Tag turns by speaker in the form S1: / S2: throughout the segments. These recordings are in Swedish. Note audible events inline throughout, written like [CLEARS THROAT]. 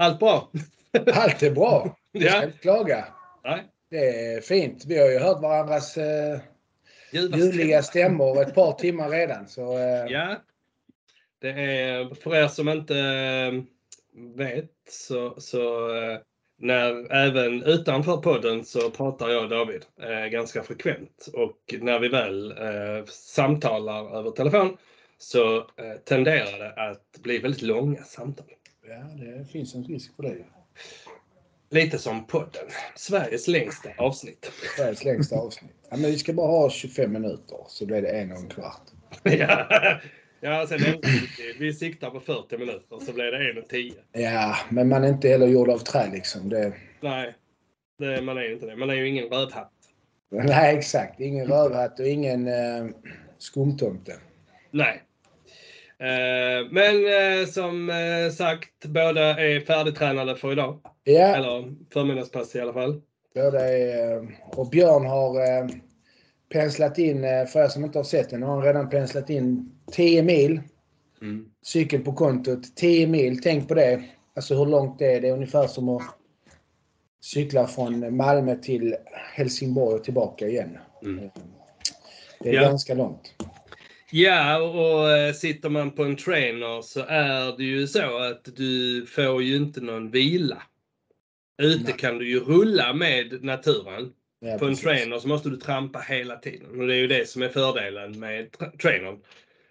S1: Allt bra?
S2: Allt är bra. [LAUGHS] Jag ska
S1: Ja.
S2: inte klaga.
S1: Nej.
S2: Det är fint. Vi har ju hört varandras eh, ljuvliga stämmor ett par timmar redan. Så, eh,
S1: Ja. Det är, för er som inte eh, vet så, så eh, när även utanför podden så pratar jag och David eh, ganska frekvent. Och när vi väl eh, samtalar över telefon så eh, tenderar det att bli väldigt långa samtal.
S2: Ja, det finns en risk för det.
S1: Lite som podden. Sveriges längsta avsnitt.
S2: Sveriges längsta avsnitt. Ja, men vi ska bara ha 25 minuter så blir det en och en kvart.
S1: ja, ja, sen vi siktar på 40 minuter så blir det en och 10.
S2: Ja, men man är inte heller gjord av trä liksom. Det,
S1: Nej, det, man är ju inte det. Man är ju ingen rövhatt. [LAUGHS]
S2: nej, exakt. Ingen rövhatt och ingen eh, skumtomte.
S1: Nej. Eh, men eh, som eh, sagt, båda är färdigtränade för idag.
S2: Ja,
S1: Eller förmiddagspass i alla fall.
S2: båda är... Och Björn har penslat in, för er som inte har sett den, har han redan penslat in 10 mil cykel på kontot. 10 mil, tänk på det. Alltså hur långt det är. Det är ungefär som att cykla från Malmö till Helsingborg och tillbaka igen.
S1: Mm.
S2: Det är
S1: Ja.
S2: ganska långt.
S1: Ja, och eh, sitter man på en trainer så är det ju så att du får ju inte någon vila. Ute
S2: Nej.
S1: kan du ju rulla med naturen.
S2: Ja,
S1: På en
S2: precis.
S1: trainer så måste du trampa hela tiden. Och det är ju det som är fördelen med tra- trainern.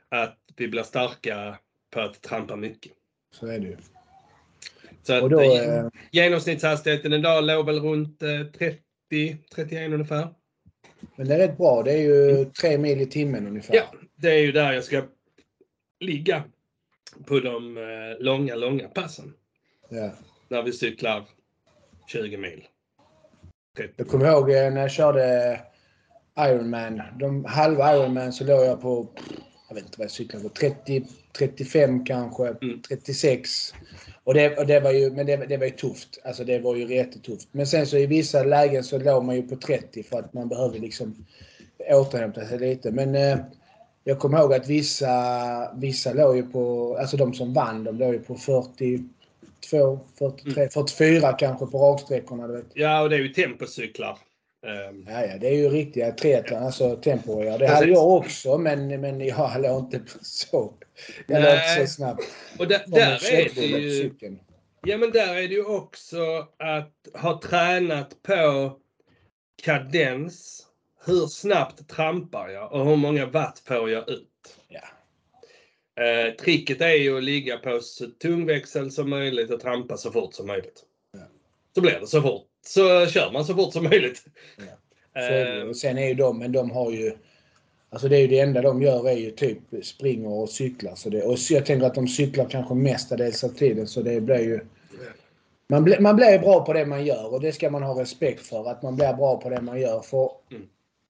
S1: Att vi blir starka på att trampa mycket.
S2: Så är det ju.
S1: Så att
S2: Och då,
S1: eh,
S2: eh,
S1: genomsnittshastigheten idag låg väl runt eh, 30, 31 ungefär.
S2: men det är rätt bra. Det är ju tre mil i timmen ungefär.
S1: Ja, det är ju där jag ska ligga på de eh, långa, långa passen.
S2: Ja.
S1: När vi cyklar 20 mil. 30.
S2: Jag kommer ihåg eh, när jag körde Ironman. De halva Ironman så låg jag på, jag vet inte vad jag cyklade på, 30, 35 kanske,
S1: Mm.
S2: 36. Och det, och det var ju, men det, det var ju tufft. Alltså det var ju jättetufft. Men sen så i vissa lägen så låg man ju på 30 för att man behövde liksom återhämta sig lite. Men eh, jag kommer ihåg att vissa, vissa låg ju på, alltså de som vann, de låg ju på 42, 43, 44 kanske på raksträckorna. Du vet.
S1: Ja, och det är ju tempocyklar. Ehm,
S2: Ja, ja, det är ju riktiga triathlon, alltså tempoer. Det hade jag också, men, men jag låg inte så, jag låg inte så snabbt.
S1: och där, där är det ju...
S2: cykeln.
S1: Ja, men där är det ju också att ha tränat på kadens. Hur snabbt trampar jag och hur många watt får jag ut?
S2: Ja.
S1: Eh, tricket är ju att ligga på så tung växel som möjligt och trampa så fort som möjligt.
S2: Ja.
S1: Så blir det så fort. Så kör man så fort som möjligt.
S2: Så ju.
S1: Eh,
S2: Och sen är ju de, men de har ju Alltså det är ju det enda de gör är ju typ springer och cyklar. Så det, och så jag tänker att de cyklar kanske mestadels av tiden så det blir ju man, blir man blir bra på det man gör och det ska man ha respekt för. Att man blir bra på det man gör. För
S1: Mm.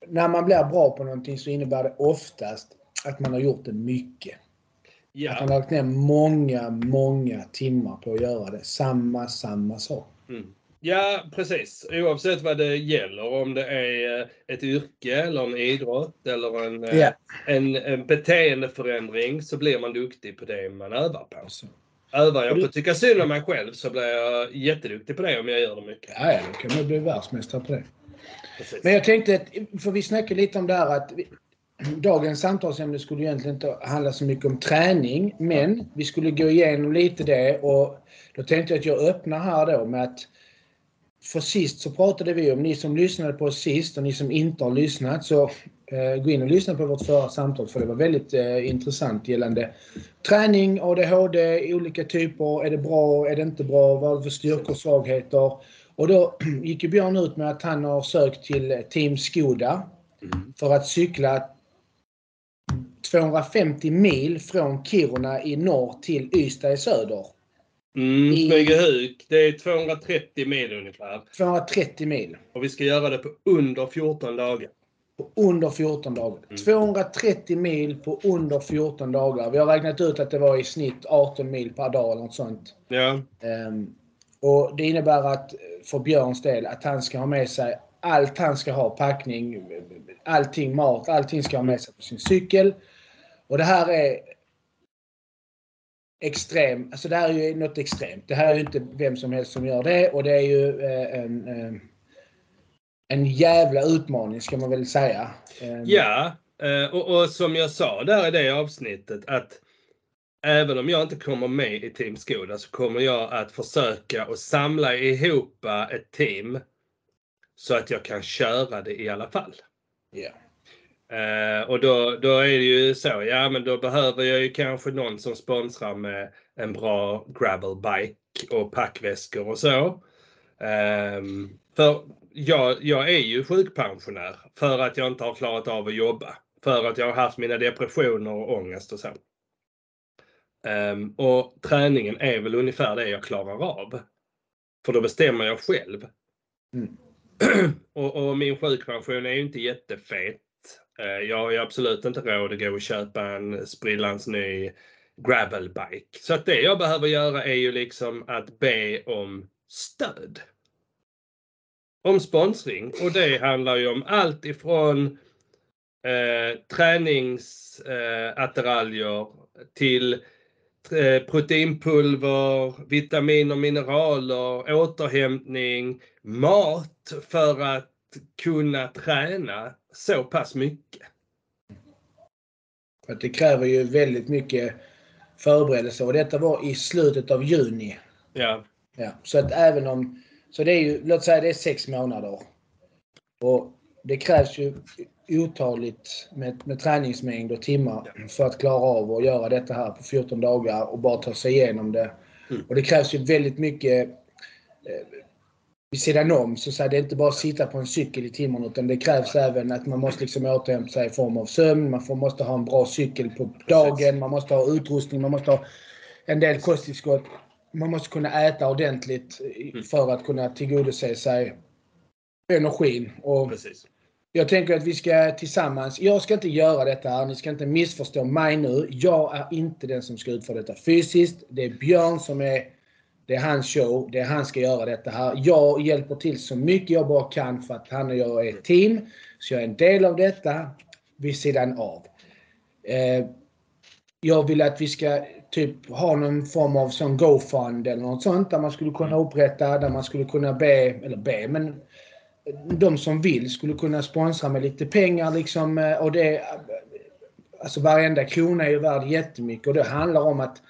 S2: När man blir bra på någonting så innebär det oftast att man har gjort det mycket. Att man
S1: ja.
S2: har lagt ner många, många timmar på att göra det. Samma, samma sak.
S1: Mm. ja, precis. Oavsett vad det gäller. Om det är eh, ett yrke eller en idrott eller en,
S2: Ja.
S1: en, en beteendeförändring så blir man duktig på det man övar på.
S2: Så.
S1: Övar jag på att tycka synd om mig själv så blir jag jätteduktig på det om jag gör det mycket.
S2: Ja, ja, då kan man bli världsmästare på det.
S1: Precis.
S2: Men jag tänkte, att- för vi snackade lite om det här att vi, dagens samtalsämne skulle egentligen inte handla så mycket om träning, men vi skulle gå igenom lite det och då tänkte jag att jag öppnar här då med att för sist så pratade vi om, ni som lyssnade på oss sist och ni som inte har lyssnat så eh, gå in och lyssna på vårt förra samtal för det var väldigt eh, intressant gällande träning, ADHD, olika typer. Är det bra? Är det inte bra? Vad är det för styrkor och svagheter? Och då [CLEARS THROAT] gick ju Björn ut med att han har sökt till Team Skoda
S1: Mm.
S2: för att cykla 250 mil från Kiruna i norr till Ystad i söder.
S1: Mm,
S2: I-
S1: Smygehuk, det är 230 mil ungefär.
S2: 230 mil
S1: Och vi ska göra det på under 14 dagar.
S2: på under 14 dagar.
S1: Mm.
S2: 230 mil på under 14 dagar. Vi har räknat ut att det var i snitt 18 mil per dag eller något sånt.
S1: Ja.
S2: Ehm, och Det innebär att eh, för Björns del att han ska ha med sig allt han ska ha. Packning, allting, mat, allting ska ha med sig på sin cykel. Och det här är extrem, alltså det här är ju något extremt. Det här är ju inte vem som helst som gör det och det är ju eh, en, eh, en jävla utmaning ska man väl säga.
S1: Ja, och, och som jag sa där i det avsnittet att även om jag inte kommer med i Team Skoda så kommer jag att försöka att samla ihop ett team så att jag kan köra det i alla fall.
S2: ja.
S1: Eh, och då, då är det ju så, ja men då behöver jag ju kanske någon som sponsrar med en bra gravelbike och packväskor och så. Ehm, för jag, jag är ju sjukpensionär för att jag inte har klarat av att jobba. För att jag har haft mina depressioner och ångest och så. Ehm, och träningen är väl ungefär det jag klarar av. För då bestämmer jag själv.
S2: Mm. [CLEARS THROAT]
S1: och, och min sjukpension är ju inte jättefet. Eh, Jag har ju absolut inte råd att gå och köpa en sprillans ny gravelbike. Så att det jag behöver göra är ju liksom att be om stöd. Om sponsring. Och det handlar ju om allt ifrån eh, träningsattiraljer till eh, proteinpulver, vitaminer, mineraler, återhämtning, mat för att kunna träna så pass mycket.
S2: För att det kräver ju väldigt mycket förberedelse och detta var i slutet av juni.
S1: Ja,
S2: Ja, så att även om... Så det är ju, låt säga det är sex månader. Och det krävs ju otaligt med, med träningsmängd och timmar för att klara av att göra detta här på 14 dagar och bara ta sig igenom det.
S1: Mm.
S2: Och det krävs ju väldigt mycket eh, vid sidan om. Så, så här, det är inte bara att sitta på en cykel i timmarna utan det krävs även att man måste liksom återhämta sig i form av sömn. Man får, måste ha en bra cykel på dagen. Man måste ha utrustning. Man måste ha en del kosttillskott. Man måste kunna äta ordentligt i-
S1: Mm.
S2: för att kunna tillgodose sig energin. Och
S1: precis
S2: jag tänker att vi ska tillsammans, jag ska inte göra detta här, ni ska inte missförstå mig nu. Jag är inte den som ska utföra detta fysiskt. Det är Björn som är, det är hans show, det är han ska göra detta här. Jag hjälper till så mycket jag bara kan för att han och jag är ett team. Så jag är en del av detta vid sidan av. Eh, jag vill att vi ska typ ha någon form av sån GoFund eller något sånt där man skulle kunna upprätta, där man skulle kunna be, eller be, men de som vill skulle kunna sponsra med lite pengar liksom. eh, Och det, alltså varenda krona är ju värd jättemycket och det handlar om att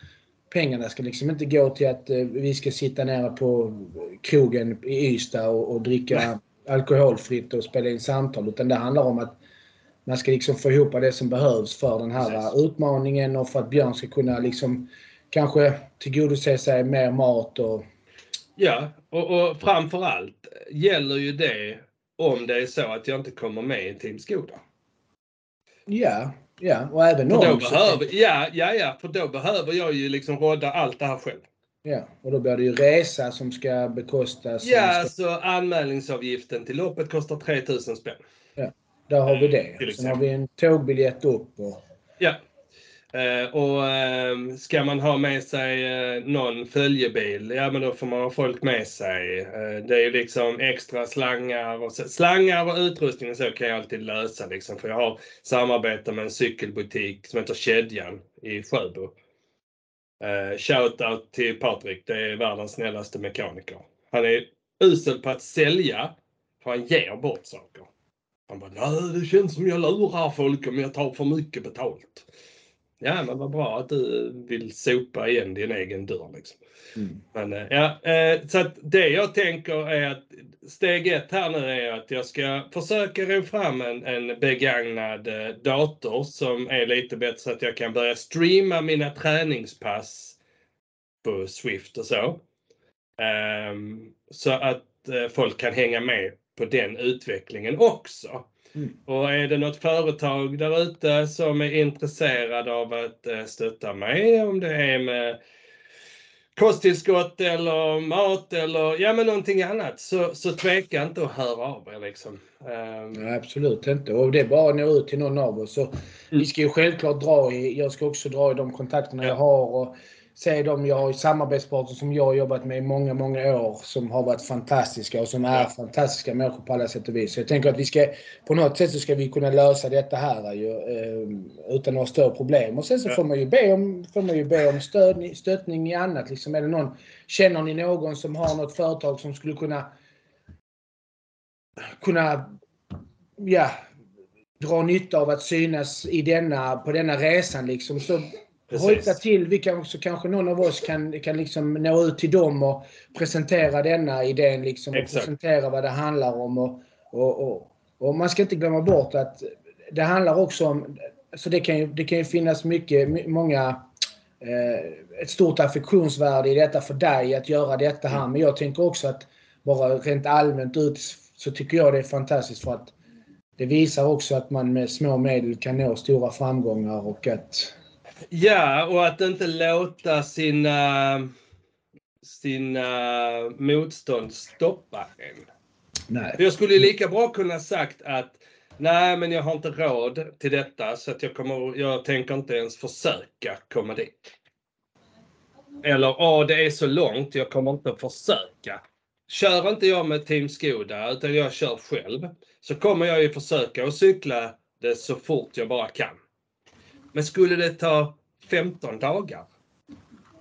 S2: pengarna ska liksom inte gå till att eh, vi ska sitta nere på krogen i Ystad och, och dricka alkoholfritt och spela in samtal. Utan det handlar om att man ska liksom få ihop det som behövs för den här
S1: Precis.
S2: utmaningen och för att Björn ska kunna liksom kanske tillgodose sig mer mat och
S1: Ja, och, och framförallt gäller ju det om det är så att jag inte kommer med i Team Skoda.
S2: ja, ja och även
S1: För då
S2: om så-
S1: behöver, ja, ja, ja, för då behöver jag ju liksom rodda allt det här själv.
S2: Ja, och då blir det ju resa som ska bekostas.
S1: Ja,
S2: ska,
S1: alltså anmälningsavgiften till loppet kostar 3000 spänn.
S2: där har vi
S1: till
S2: det. Sen har vi en tågbiljett upp. Och,
S1: Ja. Eh, och ehm, ska man ha med sig eh, någon följebil, ja men då får man ha folk med sig. Eh, det är ju liksom extra slangar och så, slangar och utrustning och så kan jag alltid lösa liksom. För jag har samarbete med en cykelbutik som heter Kedjan i Sjöbo. Eh, Shoutout till Patrik, det är världens snällaste mekaniker. Han är usel på att sälja, för han ger bort saker. Han bara, nej det känns som jag lurar folk om jag tar för mycket betalt. Ja men vad bra att du vill sopa igen din egen dörr liksom.
S2: mm.
S1: Men eh, ja, eh, så att det jag tänker är att steg ett här nu är att jag ska försöka ro fram en, en begagnad eh, dator som är lite bättre så att jag kan börja streama mina träningspass på Swift och så. Ehm, så att folk kan hänga med på den utvecklingen också.
S2: Mm.
S1: Och är det något företag där ute som är intresserad av att eh, stötta mig, om det är med kosttillskott eller mat eller ja men någonting annat, så, så tveka inte att höra av er liksom. Ehm,
S2: Nej, absolut inte. Och det är bara att nå ut till någon av oss. Så Vi ska ju självklart dra i, jag ska också dra i de kontakterna
S1: Ja.
S2: jag har. Och se de jag har samarbetspartner som jag har jobbat med i många, många år som har varit fantastiska och som är fantastiska människor på alla sätt och vis. Så jag tänker att vi ska, på något sätt så ska vi kunna lösa detta här ju, eh, utan några större problem. Och sen så får man ju be om, får man ju be om stöd, stöttning i annat. Liksom, är det någon, känner ni någon som har något företag som skulle kunna kunna ja, dra nytta av att synas i denna, på denna resan liksom. Så. Hojta till. Vi kan också, kanske någon av oss kan, kan liksom nå ut till dem och presentera denna idén liksom. Och
S1: Exakt.
S2: presentera vad det handlar om. Och, och, och, och man ska inte glömma bort att det handlar också om, så det kan ju, det kan ju finnas mycket, my- många eh, ett stort affektionsvärde i detta för dig att göra detta här. Men jag tänker också att bara rent allmänt ut så tycker jag det är fantastiskt för att det visar också att man med små medel kan nå stora framgångar och att
S1: Ja, och att inte låta sina, sina motstånd stoppa en.
S2: nej.
S1: Jag skulle lika bra kunna sagt att nej, men jag har inte råd till detta så att jag, kommer, jag tänker inte ens försöka komma dit. Eller, ja det är så långt, jag kommer inte försöka. Kör inte jag med Team Skoda utan jag kör själv så kommer jag ju försöka att cykla det så fort jag bara kan. Men skulle det ta 15 dagar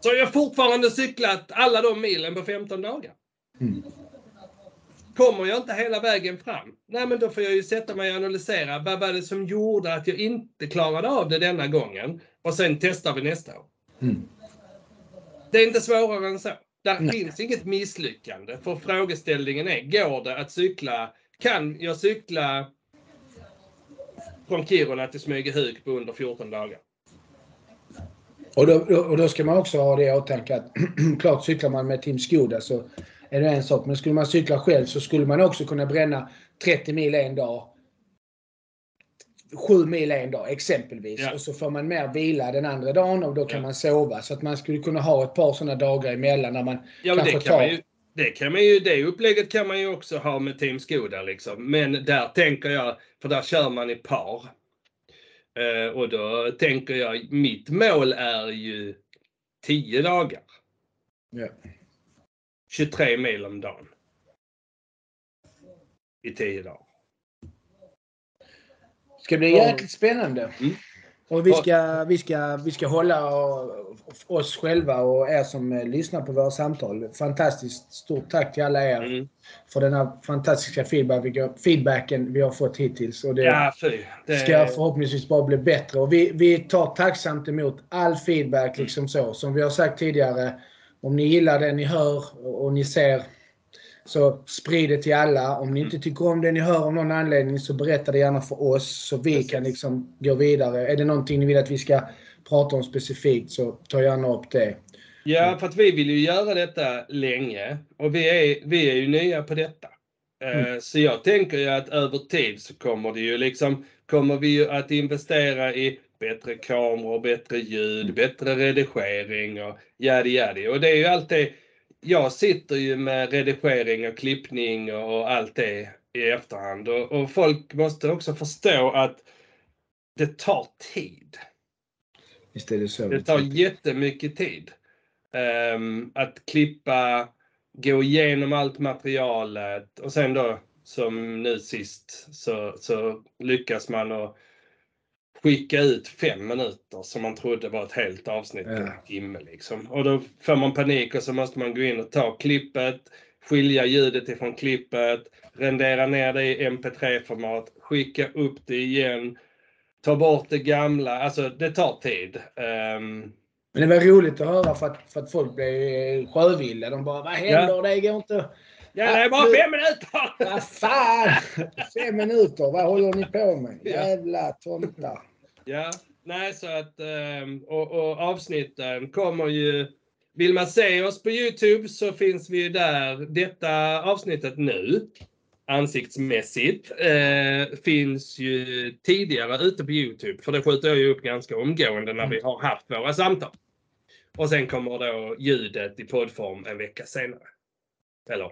S1: så har jag fortfarande cyklat alla de milen på 15 dagar.
S2: Mm.
S1: Kommer jag inte hela vägen fram, nej men då får jag ju sätta mig och analysera vad var det som gjorde att jag inte klarade av det denna gången och sen testar vi nästa år.
S2: Mm.
S1: Det är inte svårare än så. Där
S2: Nej.
S1: finns inget misslyckande för frågeställningen är, går det att cykla, kan jag cykla från Kiruna till Smygehuk på under 14 dagar?
S2: Och då, och då ska man också ha det i åtanke att [CLEARS THROAT] klart cyklar man med Team Skoda så är det en sak. Men skulle man cykla själv så skulle man också kunna bränna 30 mil en dag. 7 mil en dag exempelvis.
S1: Ja.
S2: Och så får man mer vila den andra dagen och då kan
S1: Ja.
S2: man sova. Så att man skulle kunna ha ett par sådana dagar emellan när man
S1: Ja, men det
S2: kanske
S1: kan
S2: tar...
S1: man ju, det kan man ju, det upplägget kan man ju också ha med Team Skoda liksom. Men där tänker jag, för där kör man i par. Eh, och då tänker jag, mitt mål är ju 10 dagar.
S2: Ja.
S1: 23 mil om dagen. I 10 dagar.
S2: ska bli jäkligt spännande.
S1: Mm.
S2: Och vi ska, vi, ska, vi ska hålla oss själva och er som eh, lyssnar på våra samtal. Fantastiskt stort tack till alla er
S1: Mm.
S2: för den här fantastiska feedback, feedbacken vi har fått hittills. Och det
S1: Ja. Det,
S2: ska förhoppningsvis bara bli bättre. Och vi, vi tar tacksamt emot all feedback liksom så. Som vi har sagt tidigare, om ni gillar det ni hör och ni ser så sprid det till alla. Om ni inte tycker om det ni hör av någon anledning så berätta det gärna för oss så vi
S1: Precis.
S2: kan liksom gå vidare. Är det någonting ni vill att vi ska prata om specifikt så ta gärna upp det.
S1: Ja, för att vi vill ju göra detta länge och vi är, vi är ju nya på detta. Eh, Så jag tänker ju att över tid så kommer det ju liksom, kommer vi ju att investera i bättre kameror, bättre ljud, bättre redigering och jadi jadi. Och det är ju alltid, jag sitter ju med redigering och klippning och allt det i efterhand och, och folk måste också förstå att det tar tid.
S2: Visst är det så.
S1: Det tar jättemycket tid. Ehm, att klippa, gå igenom allt materialet och sen då som nu sist så, så lyckas man att skicka ut fem minuter som man trodde var ett helt avsnitt på
S2: Ja.
S1: en timme. Liksom. Och då får man panik och så måste man gå in och ta klippet, skilja ljudet ifrån klippet, rendera ner det i mp3-format, skicka upp det igen, ta bort det gamla. Alltså det tar tid. Ehm,
S2: Men det var roligt att höra för att, för att folk blev sjövilda. De bara, vad händer? Det går inte...
S1: ja, det är bara fem minuter!
S2: Vad fan! Fem minuter, vad håller ni på med? Jävla tomtar.
S1: Ja, nej så att ehm, och, och avsnitten kommer ju vill man se oss på Youtube så finns vi ju där. Detta avsnittet nu ansiktsmässigt eh, finns ju tidigare ute på Youtube. För det skjuter jag ju upp ganska omgående när vi har haft våra samtal. Och sen kommer då ljudet i poddform en vecka senare. Eller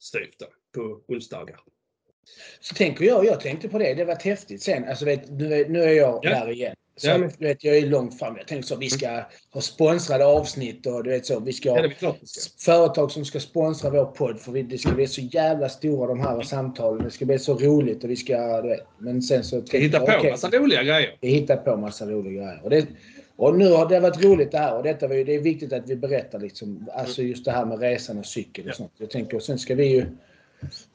S1: styvt på onsdagar.
S2: Så tänker jag, jag tänkte på det, det var häftigt sen. Alltså vet, nu, är, nu är jag
S1: Ja.
S2: där igen. Så
S1: Ja, men-
S2: vet, jag är långt fram. Jag tänkte så vi ska ha sponsrade avsnitt och du vet så. Vi ska
S1: Ja,
S2: ha
S1: ska.
S2: företag som ska sponsra vår podd för vi- det ska bli så jävla stora de här samtalen. Det ska bli så roligt och vi ska, du vet. Men sen så...
S1: Vi hittar på
S2: okej,
S1: massa roliga grejer.
S2: Vi hittar på massa roliga grejer. Och, det, och nu har det varit roligt det här och detta var ju, det är viktigt att vi berättar liksom, alltså just det här med resan och cykel och sånt. Jag tänker, och sen ska vi ju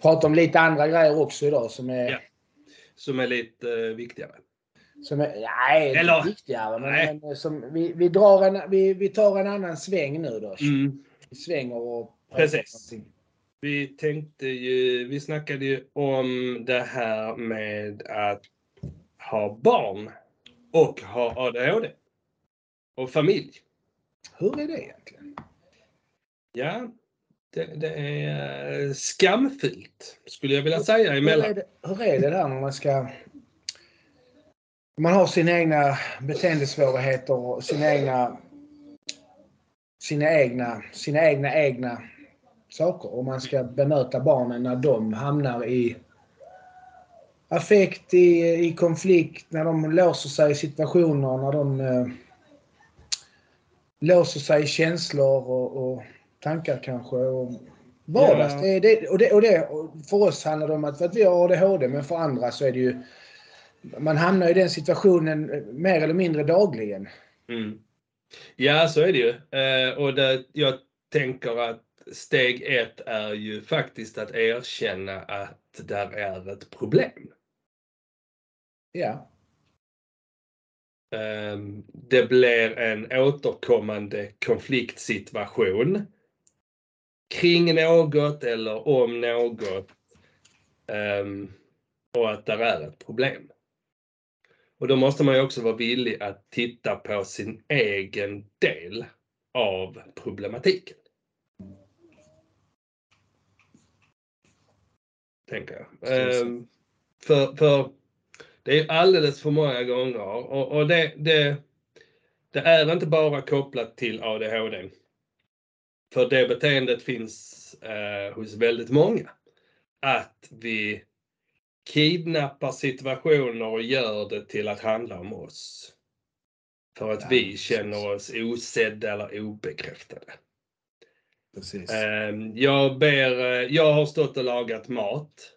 S2: prata om lite andra grejer också idag som är,
S1: Ja. Som är lite eh, viktigare.
S2: som är nej,
S1: Eller-
S2: viktigare. Men,
S1: nej.
S2: men som, vi, vi, drar en, vi, vi tar en annan sväng nu då.
S1: Mm.
S2: Vi svänger och
S1: Precis.
S2: någonting.
S1: Vi tänkte ju, vi snackade ju om det här med att ha barn och ha ADHD. Och familj.
S2: Hur är det egentligen?
S1: Ja, det, det är skamfyllt skulle jag vilja säga
S2: Hur är,
S1: emellan.
S2: det, hur är det där när man ska... Man har sina egna beteendesvårigheter och sina egna... Sina egna, sina egna, egna saker. Och man ska bemöta barnen när de hamnar i affekt, i, i konflikt, när de låser sig i situationer, när de eh, låser sig i känslor och, och tankar kanske. Och vardags.
S1: Ja.
S2: Det, det, och det, och det, för oss handlar det om att, för att vi har ADHD, men för andra så är det ju... Man hamnar i den situationen mer eller mindre dagligen.
S1: Mm. Ja, så är det ju. Eh, och det, jag tänker att steg ett är ju faktiskt att erkänna att där är ett problem.
S2: Ja.
S1: Ehm, Det blir en återkommande konfliktsituation kring något eller om något. Ehm, Och att där är ett problem. Och då måste man ju också vara villig att titta på sin egen del av problematiken. Tänker jag. Ehm, För, för det är alldeles för många gånger och, och det, det, det är inte bara kopplat till ADHD. För det beteendet finns eh, hos väldigt många. Att vi kidnappar situationer och gör det till att handla om oss. För att
S2: Ja,
S1: vi
S2: precis.
S1: känner oss osedda eller obekräftade.
S2: Precis.
S1: Ehm, Jag ber, eh, jag har stått och lagat mat.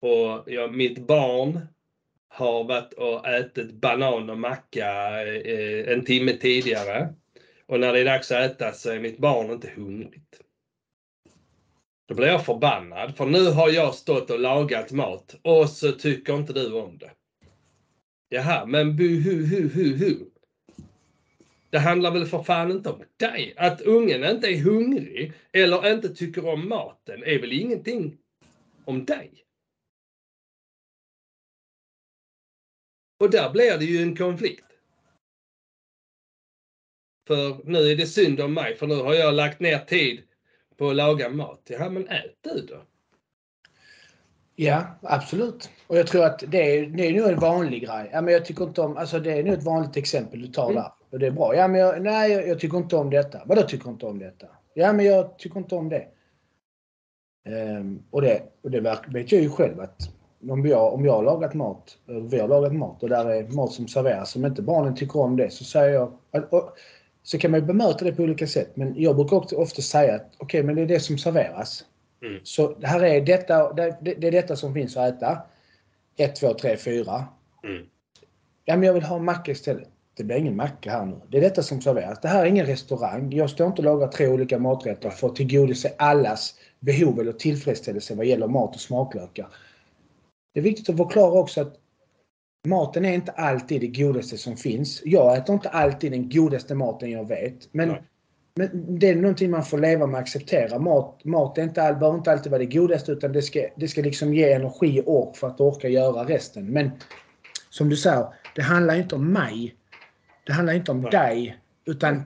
S1: Och jag, mitt barn har varit och ätit banan och macka eh, en timme tidigare. Och när det är dags att äta så är mitt barn inte hungrigt. Då blir jag förbannad för nu har jag stått och lagat mat och så tycker inte du om det. Jaha, men bu hu hu hu hu. Det handlar väl för fan inte om dig? Att ungen inte är hungrig eller inte tycker om maten är väl ingenting om dig? Och där blir det ju en konflikt. För nu är det synd om mig för nu har jag lagt ner tid på att laga mat. Ja men ät du då.
S2: Ja, absolut. Och jag tror att det är, det är nog en vanlig grej. Ja, men jag tycker inte om, alltså det är nog ett vanligt exempel du tar
S1: Mm.
S2: där. Och det är bra. Ja, men jag, nej, jag, jag tycker inte om detta. Vadå tycker inte om detta? Ja, men jag tycker inte om det. Ehm, och det, och det verk- vet jag ju själv att om jag, om jag har lagat mat, eller vi har lagat mat och där är mat som serveras som inte barnen tycker om det så säger jag och, så kan man ju bemöta det på olika sätt. Men jag brukar också ofta säga att okej, men det är det som serveras.
S1: Mm.
S2: Så här är detta, det, det är detta som finns att äta. 1, 2, 3, 4.
S1: Mm.
S2: Ja, men jag vill ha macka istället. Det blir ingen macka här nu. Det är detta som serveras. Det här är ingen restaurang. Jag står inte och lagar tre olika maträtter för att tillgodose allas behov eller tillfredsställelse vad gäller mat och smaklökar. Det är viktigt att förklara också att maten är inte alltid det godaste som finns. Jag äter inte alltid den godaste maten jag vet. Men,
S1: Nej.
S2: men det är någonting man får leva med och acceptera. Mat, mat är inte, all- behöver inte alltid vara det godaste utan det ska, det ska liksom ge energi och ork för att orka göra resten. Men som du säger, det handlar inte om mig. Det handlar inte om
S1: Nej.
S2: dig. Utan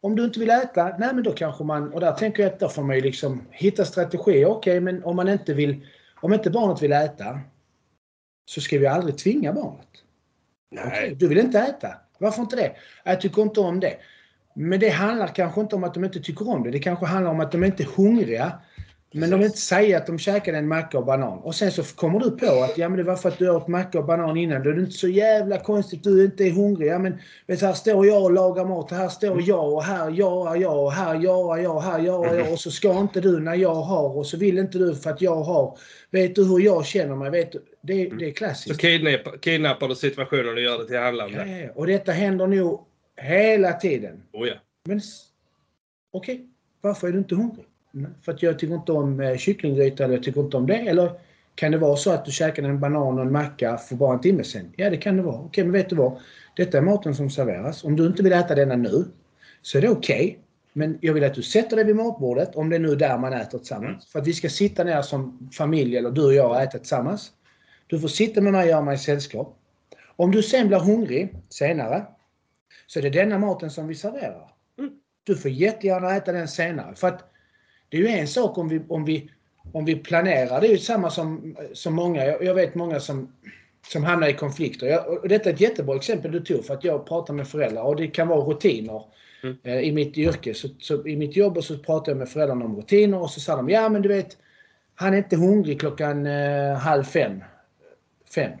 S2: om du inte vill äta, nej men då kanske man, och där tänker jag att då får man ju liksom hitta strategier. Okej, men om man inte vill, om inte barnet vill äta så ska vi aldrig tvinga barnet.
S1: Nej.
S2: du vill inte äta. Varför inte det? Jag tycker inte om det. Men det handlar kanske inte om att de inte tycker om det. Det kanske handlar om att de inte är hungriga. Men de vill inte säga att de käkade en macka och banan. Och sen så kommer du på att ja, men det var för att du åt macka och banan innan. Då är det inte så jävla konstigt. Du inte är hungrig. Ja, men vet, här står jag och lagar mat. Här står jag och här gör jag och här gör jag här gör jag. Och så ska inte du när jag har och så vill inte du för att jag har. Vet du hur jag känner mig? Vet du? Det, det är klassiskt.
S1: Så kidnappar, kidnappar du situationen och gör det till handlande?
S2: Ja, och detta händer nog hela tiden.
S1: Oh ja.
S2: Men okej, varför är du inte hungrig? För att jag tycker inte om eh, kycklinggryta eller jag tycker inte om det. Eller kan det vara så att du käkade en banan och en macka för bara en timme sedan? Ja, det kan det vara. Okej, men vet du vad? Detta är maten som serveras. Om du inte vill äta denna nu så är det okej. Men jag vill att du sätter dig vid matbordet, om det är nu där man äter tillsammans. För att vi ska sitta ner som familj, eller du och jag, och äta tillsammans. Du får sitta med mig och göra mig sällskap. Om du sen blir hungrig senare, så är det denna maten som vi serverar. Du får jättegärna äta den senare. För att det är ju en sak om vi, om vi, om vi planerar. Det är ju samma som, som många, jag, vet många som, som hamnar i konflikter. Jag, och detta är ett jättebra exempel du tog för att jag pratar med föräldrar och det kan vara rutiner.
S1: Mm.
S2: Eh, I mitt yrke, så, så, i mitt jobb så pratar jag med föräldrarna om rutiner och så sa de ja men du vet han är inte hungrig klockan eh, halv fem. Fem.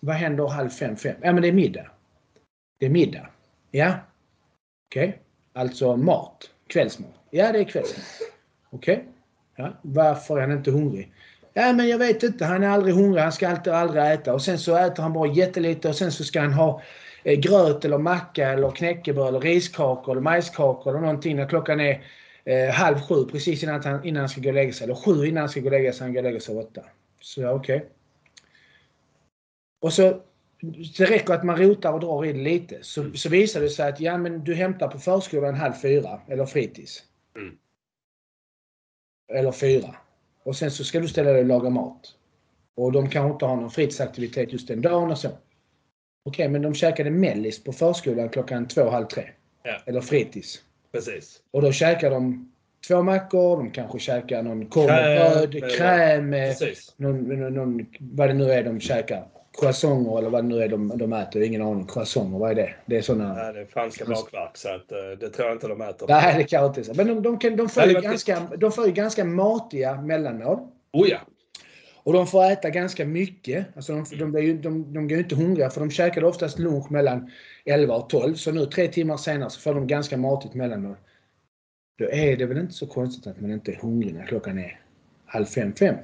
S2: Vad händer halv fem, fem? Ja men det är middag. Det är middag. Ja. Okej. Alltså mat. Kvällsmat. Ja, det är kvällsmat. Okej. Ja. Varför är han inte hungrig? Ja, men jag vet inte. Han är aldrig hungrig. Han ska alltid aldrig äta. Och sen så äter han bara jättelite och sen så ska han ha eh, gröt eller macka eller knäckebröd eller riskakor eller majskakor eller någonting när klockan är eh, halv sju precis innan han, innan han ska gå och lägga sig. Eller sju innan han ska gå och lägga sig. Han går och lägga sig åtta. Så ja, okej. Och så det räcker att man rotar och drar i det lite. Så, så visar det sig att ja, men du hämtar på förskolan halv fyra eller fritids.
S1: Mm.
S2: Eller fyra. Och sen så ska du ställa dig och laga mat. Och de kanske inte har någon fritidsaktivitet just den dagen och så. Okej, men de käkade mellis på förskolan klockan två, halv tre.
S1: Ja.
S2: Eller fritids.
S1: Precis.
S2: Och då käkar de två mackor, de kanske käkar någon korv med
S1: Kräm,
S2: bröd, kräm, någon, någon, någon, vad det nu är de käkar. Croissanter eller vad det nu är de, de äter. Ingen aning. Croissanter, vad är det? Det är såna...
S1: Nej, det är franska bakverk så att, eh, det tror jag inte de äter.
S2: Nej, det kan jag inte. Men de, de, kan, de, får
S1: Nej, det
S2: ganska, de får ju ganska matiga mellanmål.
S1: Oh ja.
S2: Och de får äta ganska mycket. Alltså de, de, ju, de, de går ju inte hungriga för de käkade oftast lunch mellan 11 och 12. Så nu tre timmar senare så får de ganska matigt mellanmål. Då är det väl inte så konstigt att man inte är hungrig när klockan är halv fem, fem.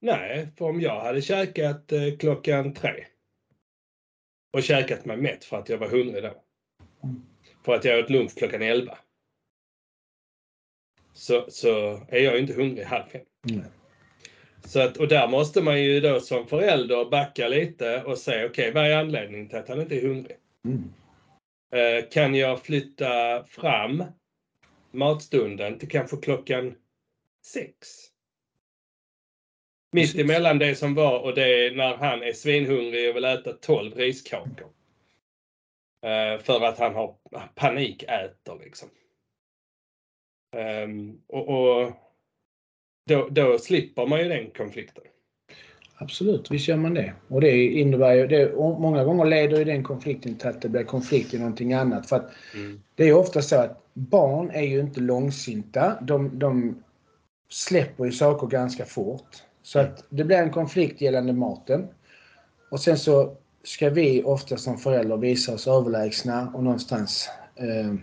S1: Nej, för om jag hade käkat eh, klockan tre och käkat mig mätt för att jag var hungrig då.
S2: Mm.
S1: För att jag åt lunch klockan 11. Så, så är jag ju inte hungrig halv fem.
S2: Mm.
S1: Så att, och där måste man ju då som förälder backa lite och säga okej, vad är anledningen till att han inte är hungrig?
S2: Mm.
S1: Eh, kan jag flytta fram matstunden till kanske klockan sex? Mitt emellan det som var och det är när han är svinhungrig och vill äta 12 riskakor. Eh, för att han har panikäter liksom. Ehm, och och då, då slipper man ju den konflikten.
S2: Absolut, visst gör man det. Och det innebär ju, det, många gånger leder ju den konflikten till att det blir konflikt i någonting annat. För att det är ofta så att barn är ju inte långsinta. De, de släpper ju saker ganska fort. Så att det blir en konflikt gällande maten. Och sen så ska vi ofta som föräldrar visa oss överlägsna och någonstans eh,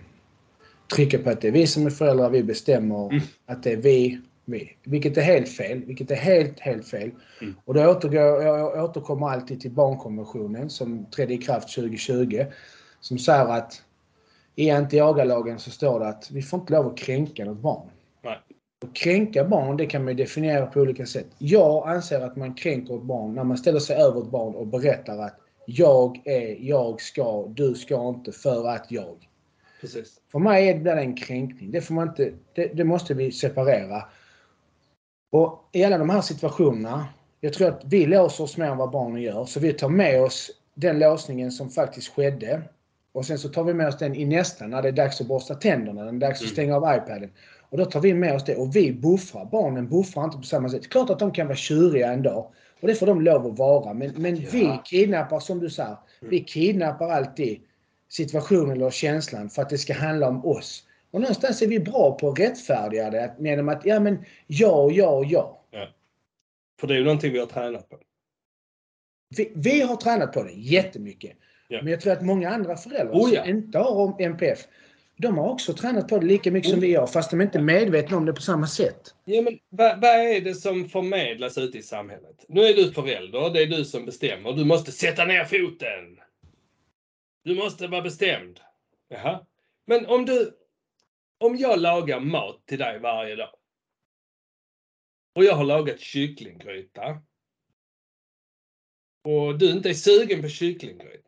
S2: trycka på att det är vi som är föräldrar, vi bestämmer
S1: Mm.
S2: att det är vi, vi. Vilket är helt fel. Vilket är helt, helt fel.
S1: Mm.
S2: Och då återgår, jag återkommer alltid till barnkonventionen som trädde i kraft 2020. Som säger att i anti-agalagen så står det att vi får inte lov att kränka något barn.
S1: Nej.
S2: Och kränka barn, det kan man definiera på olika sätt. Jag anser att man kränker ett barn när man ställer sig över ett barn och berättar att jag är, jag ska, du ska inte för att jag.
S1: Precis.
S2: För mig är det en kränkning. Det, får man inte, det, det måste vi separera. Och i alla de här situationerna, jag tror att vi låser oss mer än vad barnen gör. Så vi tar med oss den låsningen som faktiskt skedde. Och sen så tar vi med oss den i nästa, när det är dags att borsta tänderna, när det är dags att
S1: Mm.
S2: stänga av iPaden. Och då tar vi med oss det och vi buffrar. Barnen buffrar inte på samma sätt. Klart att de kan vara tjuriga en dag. Och det får de lov att vara. Men, men
S1: Ja.
S2: vi kidnappar, som du säger, vi kidnappar alltid situationen eller känslan för att det ska handla om oss. Och någonstans är vi bra på att rättfärdiga det genom att, ja men, ja, ja, ja.
S1: För det är ju någonting vi har tränat på.
S2: Vi, vi har tränat på det jättemycket.
S1: Ja.
S2: Men jag tror att många andra föräldrar
S1: Oh, ja.
S2: som inte har MPF, de har också tränat på det lika mycket som vi har, fast de är inte medvetna om det på samma sätt.
S1: Ja, men vad, vad är det som förmedlas ute i samhället? Nu är du förälder, det är du som bestämmer. Du måste sätta ner foten. Du måste vara bestämd. Jaha. Men om du... Om jag lagar mat till dig varje dag. Och jag har lagat kycklinggryta. Och du inte är sugen på kycklinggryta.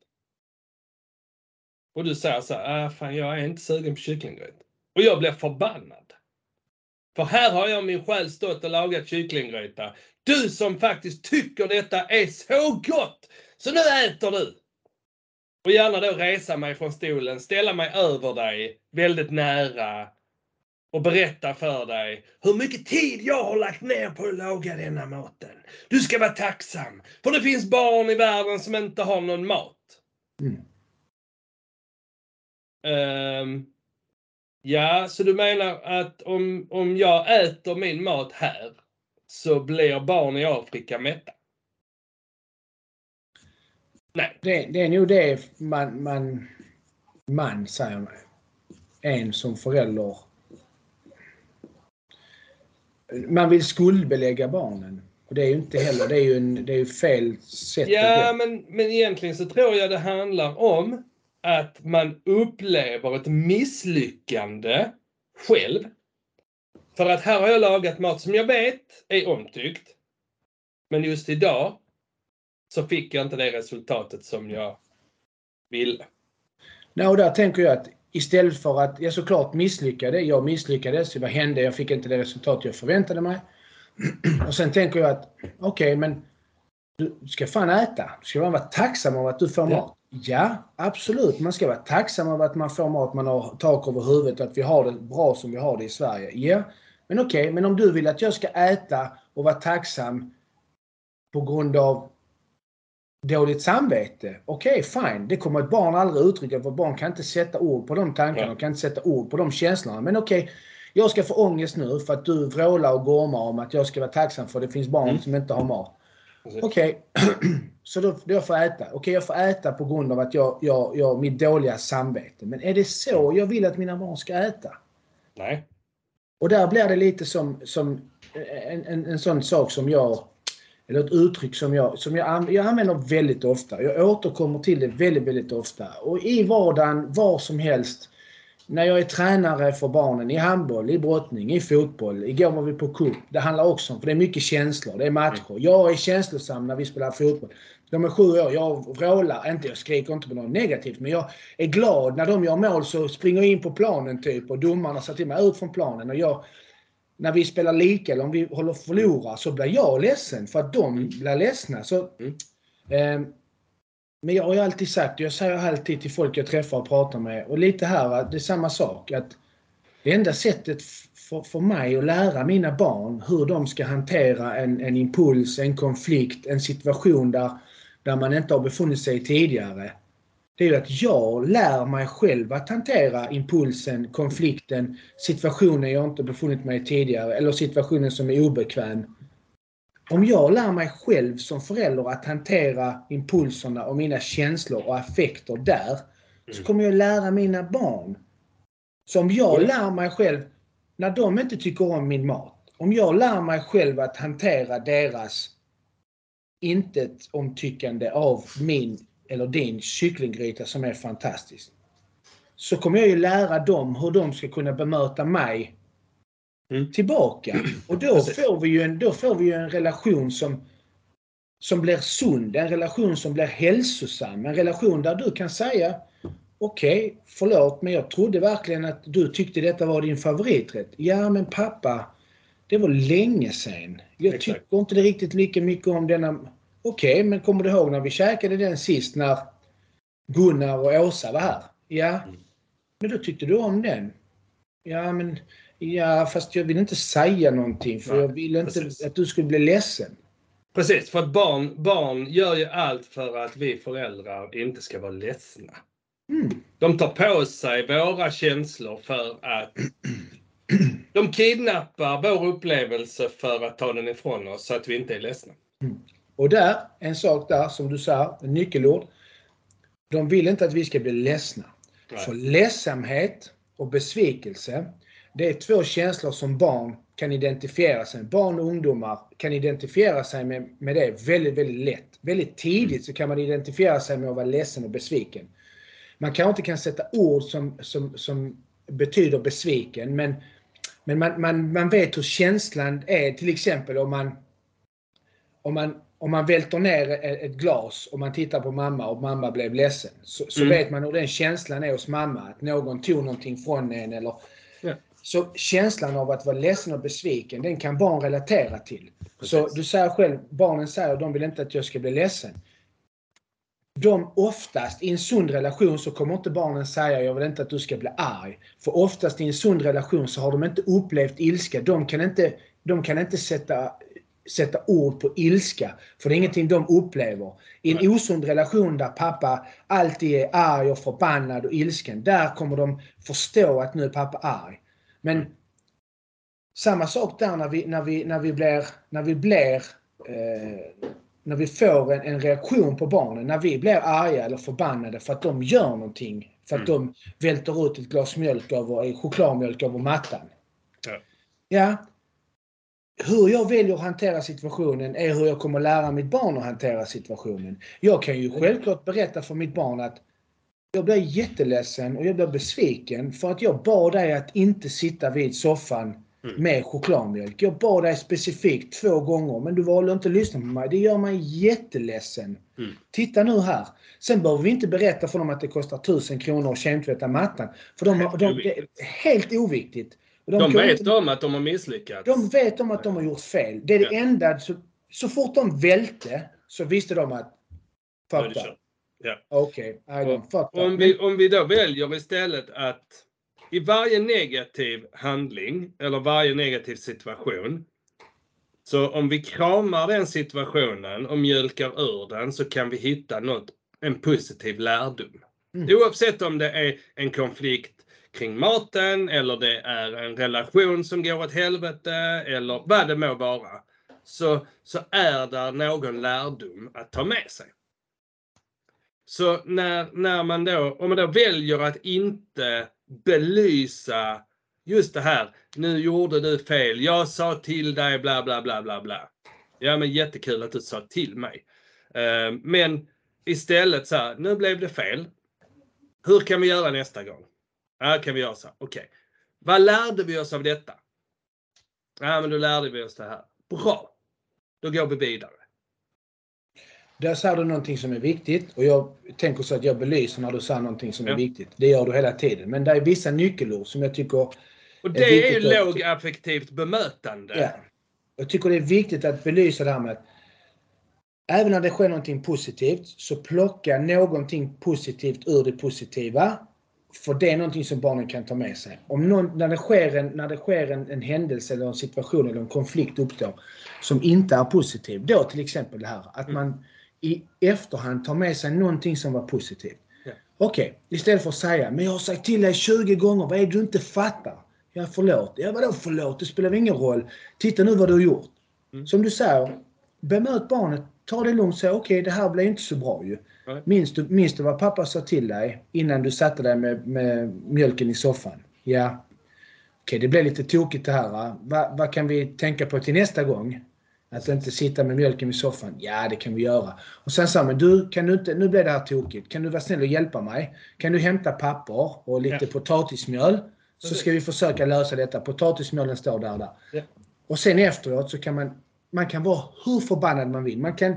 S1: Och du säger så här, ah, fan jag är inte sugen på kycklinggryta. Och jag blir förbannad. För här har jag min själ stått och lagat kycklinggryta. Du som faktiskt tycker detta är så gott! Så nu äter du! Och gärna då resa mig från stolen, ställa mig över dig, väldigt nära och berätta för dig hur mycket tid jag har lagt ner på att laga denna maten. Du ska vara tacksam, för det finns barn i världen som inte har någon mat.
S2: Mm.
S1: Ehm, ja, så du menar att om, om jag äter min mat här så blir barn i Afrika mätta? Nej.
S2: Det, det är nog det man, man, man säger man, en som förälder. Man vill skuldbelägga barnen. Och det är ju inte heller, det är ju, en, det är ju fel sätt
S1: Ja, men, men egentligen så tror jag det handlar om att man upplever ett misslyckande själv. För att här har jag lagat mat som jag vet är omtyckt. Men just idag så fick jag inte det resultatet som jag ville.
S2: Nej, och där tänker jag att istället för att jag såklart misslyckade, jag misslyckades, vad hände, jag fick inte det resultat jag förväntade mig. [CLEARS THROAT] Och sen tänker jag att okej, men du ska fan äta. Du ska vara tacksam över att du får
S1: Ja.
S2: mat. Ja, absolut. Man ska vara tacksam över att man får mat, man har tak över huvudet, att vi har det bra som vi har det i Sverige. Ja, men okej, men om du vill att jag ska äta och vara tacksam på grund av dåligt samvete. Okej, fine. Det kommer ett barn aldrig uttrycka för barn kan inte sätta ord på de tankarna och kan inte sätta ord på de känslorna. Men okej, jag ska få ångest nu för att du vrålar och gormar om att jag ska vara tacksam för det finns barn
S1: Mm.
S2: som inte har mat. Okej, [CLEARS THROAT] så då, då får jag äta. Okej, jag får äta på grund av att jag, jag, jag, mitt dåliga samvete. Men är det så jag vill att mina barn ska äta?
S1: Nej.
S2: Och där blir det lite som, som en, en, en sån sak som jag, eller ett uttryck som jag, som jag, jag använder väldigt ofta. Jag återkommer till det väldigt, väldigt ofta. Och i vardagen, var som helst. När jag är tränare för barnen i handboll, i brottning, i fotboll. Igår var vi på cup. Det handlar också om, för det är mycket känslor, det är matcher. Jag är känslosam när vi spelar fotboll. De är sju år, jag vrålar, inte jag skriker inte på något negativt, men jag är glad när de gör mål så springer jag in på planen typ och domarna till mig ut från planen och jag när vi spelar lika eller om vi håller förlora så blir jag ledsen för att de blir ledsna. Så,
S1: Mm.
S2: eh, men jag har ju alltid sagt, jag säger alltid till folk jag träffar och pratar med, och lite här, det är samma sak. att Det enda sättet för, för mig att lära mina barn hur de ska hantera en, en impuls, en konflikt, en situation där, där man inte har befunnit sig tidigare. Det är ju att jag lär mig själv att hantera impulsen, konflikten, situationen jag inte befunnit mig i tidigare eller situationen som är obekväm. Om jag lär mig själv som förälder att hantera impulserna och mina känslor och affekter där så
S1: Mm.
S2: kommer jag lära mina barn. Så om jag lär mig själv, när de inte tycker om min mat, om jag lär mig själv att hantera deras intet omtyckande av min eller din kycklinggryta som är fantastisk. Så kommer jag ju lära dem hur de ska kunna bemöta mig
S1: Mm.
S2: tillbaka. Och då
S1: Precis.
S2: får, vi ju en, då får vi ju en relation som, som blir sund, en relation som blir hälsosam. En relation där du kan säga Okej, förlåt men jag trodde verkligen att du tyckte detta var din favoriträtt. Ja men pappa, det var länge sedan. Jag
S1: Exakt.
S2: tycker inte det riktigt lika mycket om denna. Okej, men kommer du ihåg när vi käkade den sist när Gunnar och Åsa var här? Ja,
S1: Mm.
S2: men då tyckte du om den. Ja, men ja, fast jag vill inte säga någonting för
S1: Nej,
S2: jag vill inte
S1: precis.
S2: att du skulle bli ledsen.
S1: Precis, för att barn, barn gör ju allt för att vi föräldrar inte ska vara ledsna.
S2: Mm.
S1: De tar på sig våra känslor för att [CLEARS THROAT] de kidnappar vår upplevelse för att ta den ifrån oss så att vi inte är ledsna.
S2: Och där, en sak där som du sa, nyckelord. De vill inte att vi ska bli ledsna.
S1: Nej.
S2: För ledsamhet och besvikelse, det är två känslor som barn kan identifiera sig med. Barn och ungdomar kan identifiera sig med, med det väldigt, väldigt lätt. Väldigt tidigt så kan man identifiera sig med att vara ledsen och besviken. Man kanske inte kan sätta ord som, som, som betyder besviken, men, men man, man, man vet hur känslan är, till exempel om man om man, om man välter ner ett glas och man tittar på mamma och mamma blev ledsen. Så, så
S1: Mm.
S2: vet man hur den känslan är hos mamma. Att någon tog någonting från en eller...
S1: Ja.
S2: Så känslan av att vara ledsen och besviken, den kan barn relatera till. Så
S1: Precis.
S2: du säger själv, barnen säger att de vill inte att jag ska bli ledsen. De oftast, i en sund relation så kommer inte barnen säga jag vill inte att du ska bli arg. För oftast i en sund relation så har de inte upplevt ilska. De kan inte, de kan inte sätta, sätta ord på ilska. För det är ingenting de upplever. I en
S1: Nej.
S2: osund relation där pappa alltid är arg och förbannad och ilsken. Där kommer de förstå att nu är pappa arg. Men samma sak där när vi, när vi, när vi blir, när vi blir eh, när vi får en, en reaktion på barnen, när vi blir arga eller förbannade för att de gör någonting. För att de välter ut ett glas mjölk över, eh, chokladmjölk över mattan.
S1: Ja.
S2: Ja. Hur jag väljer att hantera situationen är hur jag kommer lära mitt barn att hantera situationen. Jag kan ju självklart berätta för mitt barn att jag blir jätteledsen och jag blir besviken för att jag bad dig att inte sitta vid soffan
S1: Mm.
S2: med chokladmjölk. Jag bad dig specifikt två gånger men du valde inte att lyssna på mig. Det gör mig jätteledsen.
S1: Mm.
S2: Titta nu här. Sen behöver vi inte berätta för dem att det kostar 1000 kronor att kemtvätta mattan. För de,
S1: Helt
S2: de, det är helt oviktigt.
S1: De
S2: kommer
S1: vet
S2: inte-
S1: om att de har misslyckats.
S2: de vet om att de har gjort fel. Det är det
S1: Ja.
S2: enda. Så, så fort de välte så visste de att fuck.
S1: Ja.
S2: Okej, that.
S1: Om vi, om vi då väljer istället att i varje negativ handling eller varje negativ situation så om vi kramar den situationen och mjölkar ur den så kan vi hitta något, en positiv lärdom.
S2: Mm.
S1: Oavsett om det är en konflikt kring maten eller det är en relation som går åt helvete eller vad det må vara. Så, så är där någon lärdom att ta med sig. Så när, när man då, om man då väljer att inte belysa just det här, nu gjorde du fel, jag sa till dig bla bla bla bla bla. Ja men jättekul att du sa till mig. Eh, men istället så här, nu blev det fel. Hur kan vi göra nästa gång? Ja, kan vi göra så här, okej. Vad lärde vi oss av detta? Ja men då lärde vi oss det här. Bra! Då går vi vidare.
S2: Där sa du någonting som är viktigt och jag tänker så att jag belyser när du sa någonting som
S1: Ja.
S2: är viktigt. Det gör du hela tiden. Men det är vissa nyckelord som jag tycker
S1: Och
S2: är
S1: det är ju
S2: viktigt att-
S1: lågaffektivt bemötande.
S2: Ja. Jag tycker det är viktigt att belysa det här med att även när det sker någonting positivt så plocka någonting positivt ur det positiva. För det är någonting som barnen kan ta med sig. Om någon, när det sker, en, när det sker en, en händelse eller en situation eller en konflikt uppstår som inte är positiv. Då till exempel det här att
S1: Mm.
S2: man i efterhand tar med sig någonting som var positivt.
S1: Ja.
S2: Okej, istället för att säga men jag har sagt till dig 20 gånger, vad är det du inte fattar? Ja, förlåt. Ja, vadå förlåt? Det spelar ingen roll. Titta nu vad du har gjort.
S1: Mm.
S2: Som du säger, bemöt barnet. Ta det lugnt och säg okej, det här blev inte så bra ju. Minns du, minns du vad pappa sa till dig innan du satte dig med, med mjölken i soffan? Ja. Okej, det blev lite tokigt det här. Va? Va, vad kan vi tänka på till nästa gång? Att inte sitta med mjölken i soffan? Ja, det kan vi göra. Och sen sa men du, kan du inte, nu blev det här tokigt. Kan du vara snäll och hjälpa mig? Kan du hämta papper och lite
S1: Ja.
S2: potatismjöl? Så ska vi försöka lösa detta. Potatismjölen står där och där.
S1: Ja.
S2: Och sen efteråt så kan man, man kan vara hur förbannad man vill. Man kan,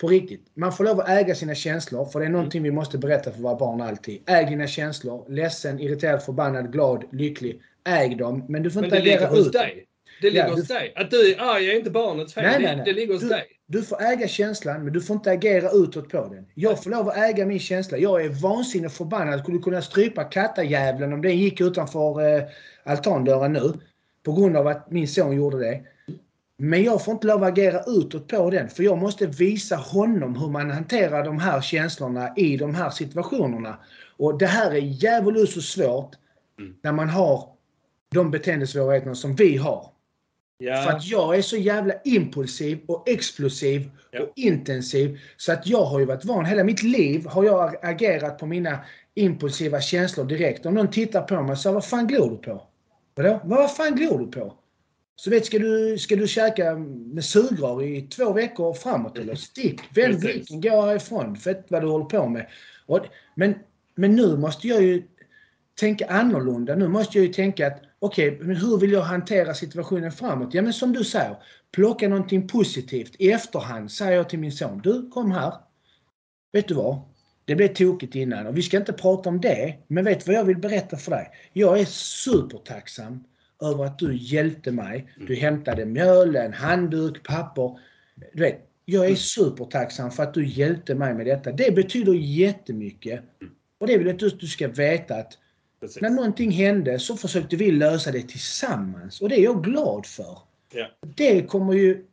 S2: på riktigt, man får lov att äga sina känslor. För det är någonting vi måste berätta för våra barn alltid. Äg dina känslor. Ledsen, irriterad, förbannad, glad, lycklig. Äg dem. Men du får
S1: Men
S2: inte agera ut.
S1: dig. Det ligger
S2: Ja,
S1: hos
S2: du-
S1: dig. Att du är arg är inte barnets fel.
S2: Nej, nej, nej.
S1: det ligger hos
S2: Du-
S1: dig.
S2: Du får äga känslan, men du får inte agera utåt på den. Jag får lov att äga min känsla. Jag är vansinnigt förbannad. Jag skulle kunna strypa kattajävlen om den gick utanför eh, altandörren nu. På grund av att min son gjorde det. Men jag får inte lov att agera utåt på den. För jag måste visa honom hur man hanterar de här känslorna i de här situationerna. Och det här är djävulskt så svårt
S1: Mm.
S2: när man har de beteendesvårigheterna som vi har. För
S1: Ja,
S2: att jag är så jävla impulsiv och explosiv
S1: Ja.
S2: och intensiv. Så att jag har ju varit van, hela mitt liv har jag agerat på mina impulsiva känslor direkt. Om någon tittar på mig och säger vad fan glor du på? Vadå? Vad fan glor du på? Så vet, ska du, ska du käka med sugrör i två veckor framåt eller? Stick! Vänd blicken, gå härifrån. Fett vad du håller på med. Och, men, men nu måste jag ju tänka annorlunda. Nu måste jag ju tänka att okej, men hur vill jag hantera situationen framåt? Ja, men som du säger, plocka någonting positivt. I efterhand säger jag till min son, du kom här. Vet du vad? Det blev tokigt innan och vi ska inte prata om det. Men vet du vad jag vill berätta för dig? Jag är supertacksam över att du hjälpte mig. Du hämtade mjöl, en handduk, papper. Du vet, jag är supertacksam för att du hjälpte mig med detta. Det betyder jättemycket. Och det vill jag att du ska veta att
S1: precis.
S2: när någonting hände så försökte vi lösa det tillsammans och det är jag glad för.
S1: Ja.
S2: Det kommer ju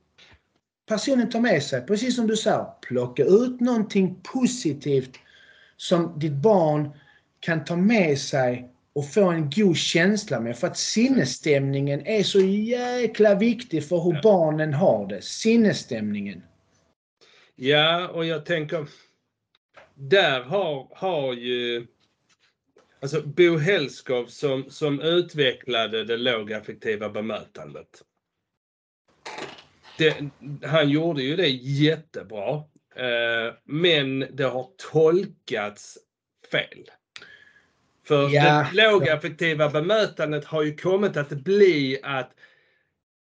S2: personen ta med sig, precis som du sa, plocka ut någonting positivt som ditt barn kan ta med sig och få en god känsla med. För att sinnesstämningen är så jäkla viktig för hur
S1: Ja.
S2: barnen har det. Sinnesstämningen.
S1: Ja, och jag tänker, där har, har ju Alltså Bo Hellskov som, som utvecklade det lågaffektiva bemötandet. Det, han gjorde ju det jättebra. Eh, men det har tolkats fel. För
S2: Ja.
S1: det lågaffektiva bemötandet har ju kommit att bli att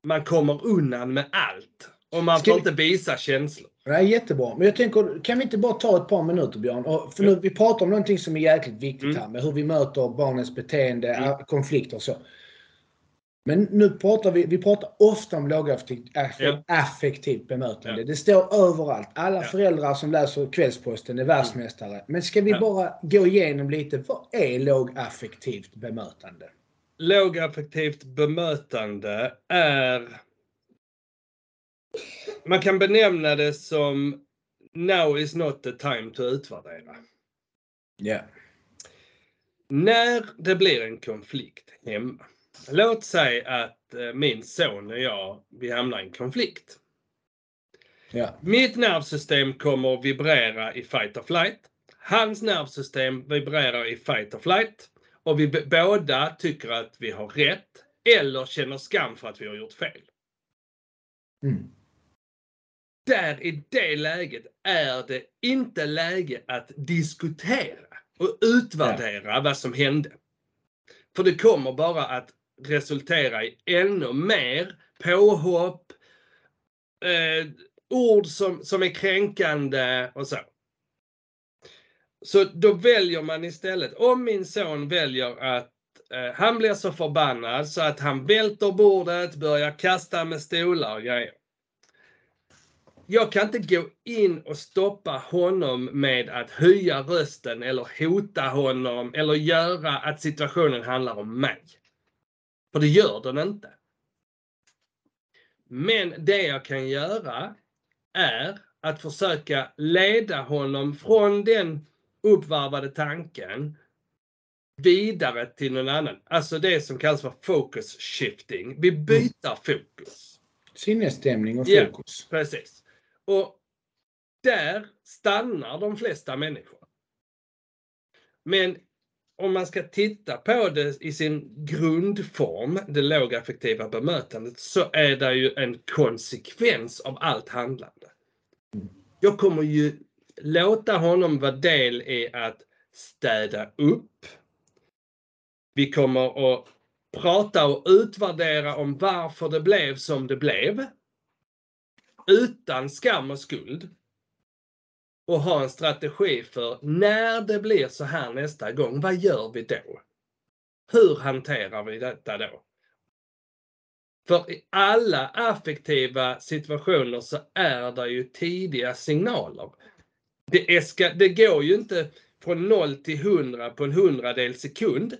S1: man kommer undan med allt. Och man
S2: Ska
S1: får
S2: vi-
S1: inte visa känslor.
S2: Det är jättebra. Men jag tänker, kan vi inte bara ta ett par minuter Björn? Och, för nu, vi pratar om någonting som är jäkligt viktigt
S1: Mm.
S2: här med hur vi möter barnens beteende,
S1: Mm.
S2: a- konflikter och så. Men nu pratar vi, vi pratar ofta om lågaffektivt aff-
S1: Ja.
S2: affektivt bemötande.
S1: Ja.
S2: Det står överallt. Alla
S1: Ja.
S2: föräldrar som läser Kvällsposten är världsmästare. Men ska vi
S1: Ja.
S2: bara gå igenom lite, vad är lågaffektivt bemötande?
S1: lågaffektivt bemötande är... Man kan benämna det som Now is not the time to utvärdera.
S2: Ja.
S1: När det blir en konflikt hemma. Låt säga att eh, min son och jag, vi hamnar i en konflikt.
S2: Ja.
S1: Mitt nervsystem kommer att vibrera i fight or flight. Hans nervsystem vibrerar i fight or flight. Och vi båda tycker att vi har rätt eller känner skam för att vi har gjort fel.
S2: Mm.
S1: Där i det läget är det inte läge att diskutera och utvärdera vad som hände. För det kommer bara att resultera i ännu mer påhopp, eh, ord som, som är kränkande och så. Så då väljer man istället, om min son väljer att eh, han blir så förbannad så att han välter bordet, börjar kasta med stolar och grejer. Jag kan inte gå in och stoppa honom med att höja rösten eller hota honom eller göra att situationen handlar om mig. För det gör den inte. Men det jag kan göra är att försöka leda honom från den uppvarvade tanken vidare till någon annan. Alltså det som kallas för focus shifting. Vi byter fokus.
S2: Sinnesstämning och
S1: Ja.
S2: fokus.
S1: Precis. Och där stannar de flesta människor. Men om man ska titta på det i sin grundform, det lågaffektiva bemötandet, så är det ju en konsekvens av allt handlande. Jag kommer ju låta honom vara del i att städa upp. Vi kommer att prata och utvärdera om varför det blev som det blev. Utan skam och skuld. Och ha en strategi för när det blir så här nästa gång, vad gör vi då? Hur hanterar vi detta då? För i alla affektiva situationer så är det ju tidiga signaler. Det, eska, det går ju inte från 0 till 100 på en hundradel sekund.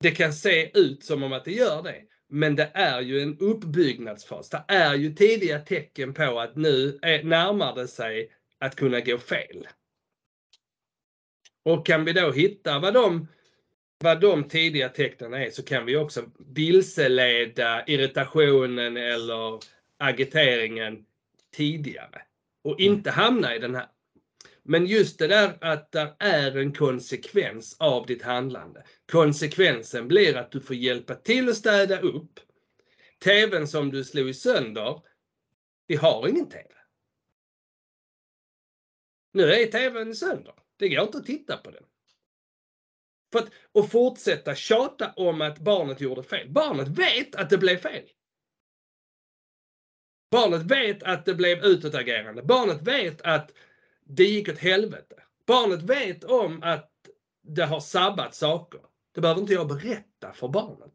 S1: Det kan se ut som om att det gör det. Men det är ju en uppbyggnadsfas. Det är ju tidiga tecken på att nu är, närmar det sig att kunna gå fel. Och kan vi då hitta vad de, vad de tidiga tecknen är så kan vi också vilseleda irritationen eller agiteringen tidigare. Och inte hamna i den här. Men just det där att det är en konsekvens av ditt handlande. Konsekvensen blir att du får hjälpa till att städa upp. TVn som du slog sönder, vi har ingen TV. Nu är TVn sönder. Det går inte att titta på den. För att, och fortsätta tjata om att barnet gjorde fel. Barnet vet att det blev fel. Barnet vet att det blev utåtagerande. Barnet vet att det gick åt helvete. Barnet vet om att det har sabbat saker. Det behöver inte jag berätta för barnet.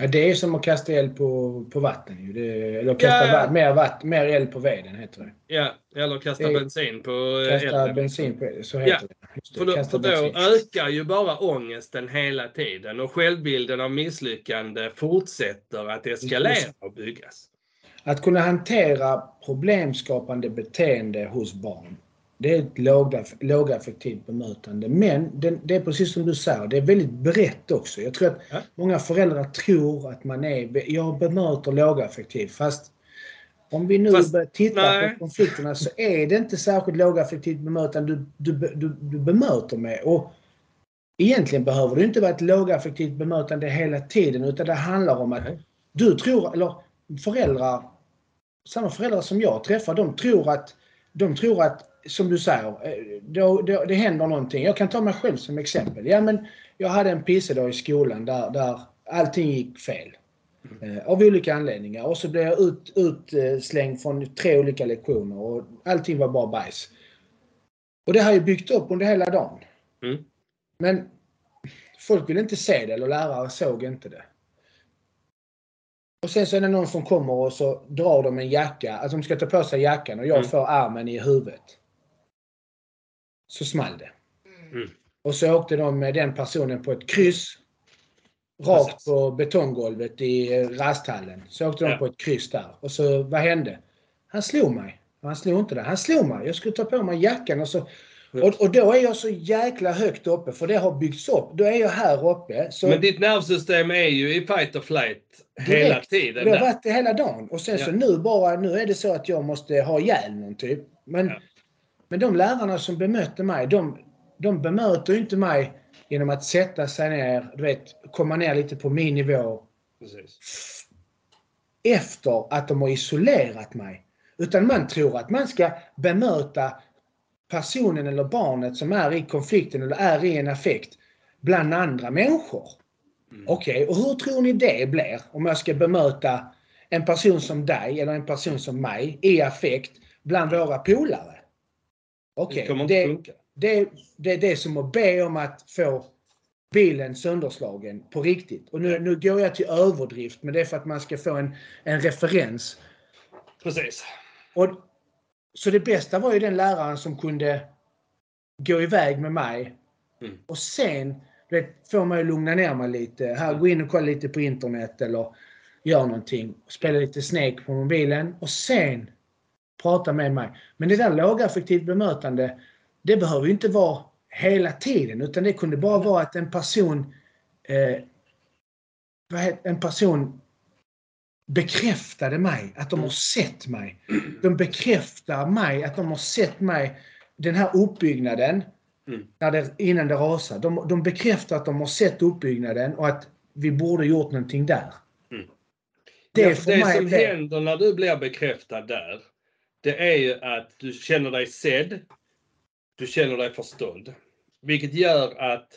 S2: Ja, det är som att kasta eld på, på vatten. Det, eller kasta
S1: Ja.
S2: va- mer, vatten, mer eld på veden heter det.
S1: Ja, eller kasta
S2: Det-
S1: bensin på
S2: Kasta
S1: elden.
S2: bensin på elden, så heter
S1: Ja.
S2: det. Just.
S1: För då, för då ökar ju bara ångesten hela tiden och självbilden av misslyckande fortsätter att eskalera och byggas.
S2: Att kunna hantera problemskapande beteende hos barn. Det är ett lågaff- lågaffektivt bemötande. Men det, det är precis som du säger, det är väldigt brett också. Jag tror att
S1: Ja.
S2: många föräldrar tror att man är, jag bemöter lågaffektivt. Fast om vi nu
S1: Fast-
S2: börjar titta
S1: nej.
S2: på konflikterna så är det inte särskilt lågaffektivt bemötande du, du, du, du bemöter med. Och egentligen behöver det inte vara ett lågaffektivt bemötande hela tiden utan det handlar om att
S1: Nej.
S2: du tror, eller föräldrar, samma föräldrar som jag träffar, de tror att, de tror att som du säger, eh, då, då, det händer någonting. Jag kan ta mig själv som exempel. Ja, men jag hade en pissedag i skolan där, där allting gick fel. Eh, av olika anledningar. Och så blev jag ut, utslängd från tre olika lektioner och allting var bara bajs. Och det har jag byggt upp under hela dagen.
S1: Mm.
S2: Men folk vill inte se det, eller lärare såg inte det. Och sen så är det någon som kommer och så drar de en jacka, alltså de ska ta på sig jackan och jag
S1: Mm.
S2: får armen i huvudet. Så small det.
S1: Mm.
S2: Och så åkte de med den personen på ett kryss. Rakt
S1: Precis.
S2: på betonggolvet i eh, rasthallen. Så åkte de
S1: Ja.
S2: på ett kryss där. Och så, vad hände? Han slog mig. Han slog inte det. Han slog mig. Jag skulle ta på mig jackan och så och, och då är jag så jäkla högt uppe för det har byggts upp. Då är jag här uppe. Så
S1: Men ditt nervsystem är ju i fight or flight hela
S2: Direkt.
S1: tiden.
S2: det har varit det hela dagen. Och sen så
S1: Ja.
S2: nu bara, nu är det så att jag måste ha ihjäl någon typ. Men,
S1: Ja.
S2: men de lärarna som bemötte mig, de, de bemöter ju inte mig genom att sätta sig ner, du vet, komma ner lite på min nivå
S1: Precis.
S2: efter att de har isolerat mig. Utan man tror att man ska bemöta personen eller barnet som är i konflikten eller är i en affekt bland andra människor.
S1: Mm.
S2: Okej, och hur tror ni det blir om jag ska bemöta en person som dig eller en person som mig i affekt bland våra polare? Okej,
S1: Det inte
S2: det, det, det, det är som att be om att få bilen sönderslagen på riktigt. Och nu, nu går jag till överdrift, men det är för att man ska få en, en referens.
S1: Precis.
S2: Och, så det bästa var ju den läraren som kunde gå iväg med mig
S1: Mm.
S2: och sen du vet, få mig att lugna ner mig lite. Här, gå in och kolla lite på internet eller gör någonting. Spela lite Snake på mobilen och sen prata med mig. Men det där lågaffektivt bemötande, det behöver ju inte vara hela tiden utan det kunde bara vara att en person eh, en person bekräftade mig, att de har sett mig. De bekräftar mig, att de har sett mig, den här uppbyggnaden,
S1: Mm.
S2: när det, innan det rasar. De, de bekräftar att de har sett uppbyggnaden och att vi borde gjort någonting där.
S1: Mm.
S2: Det
S1: ja,
S2: för
S1: det
S2: mig
S1: som
S2: det.
S1: händer när du blir bekräftad där, det är ju att du känner dig sedd. Du känner dig förstådd. Vilket gör att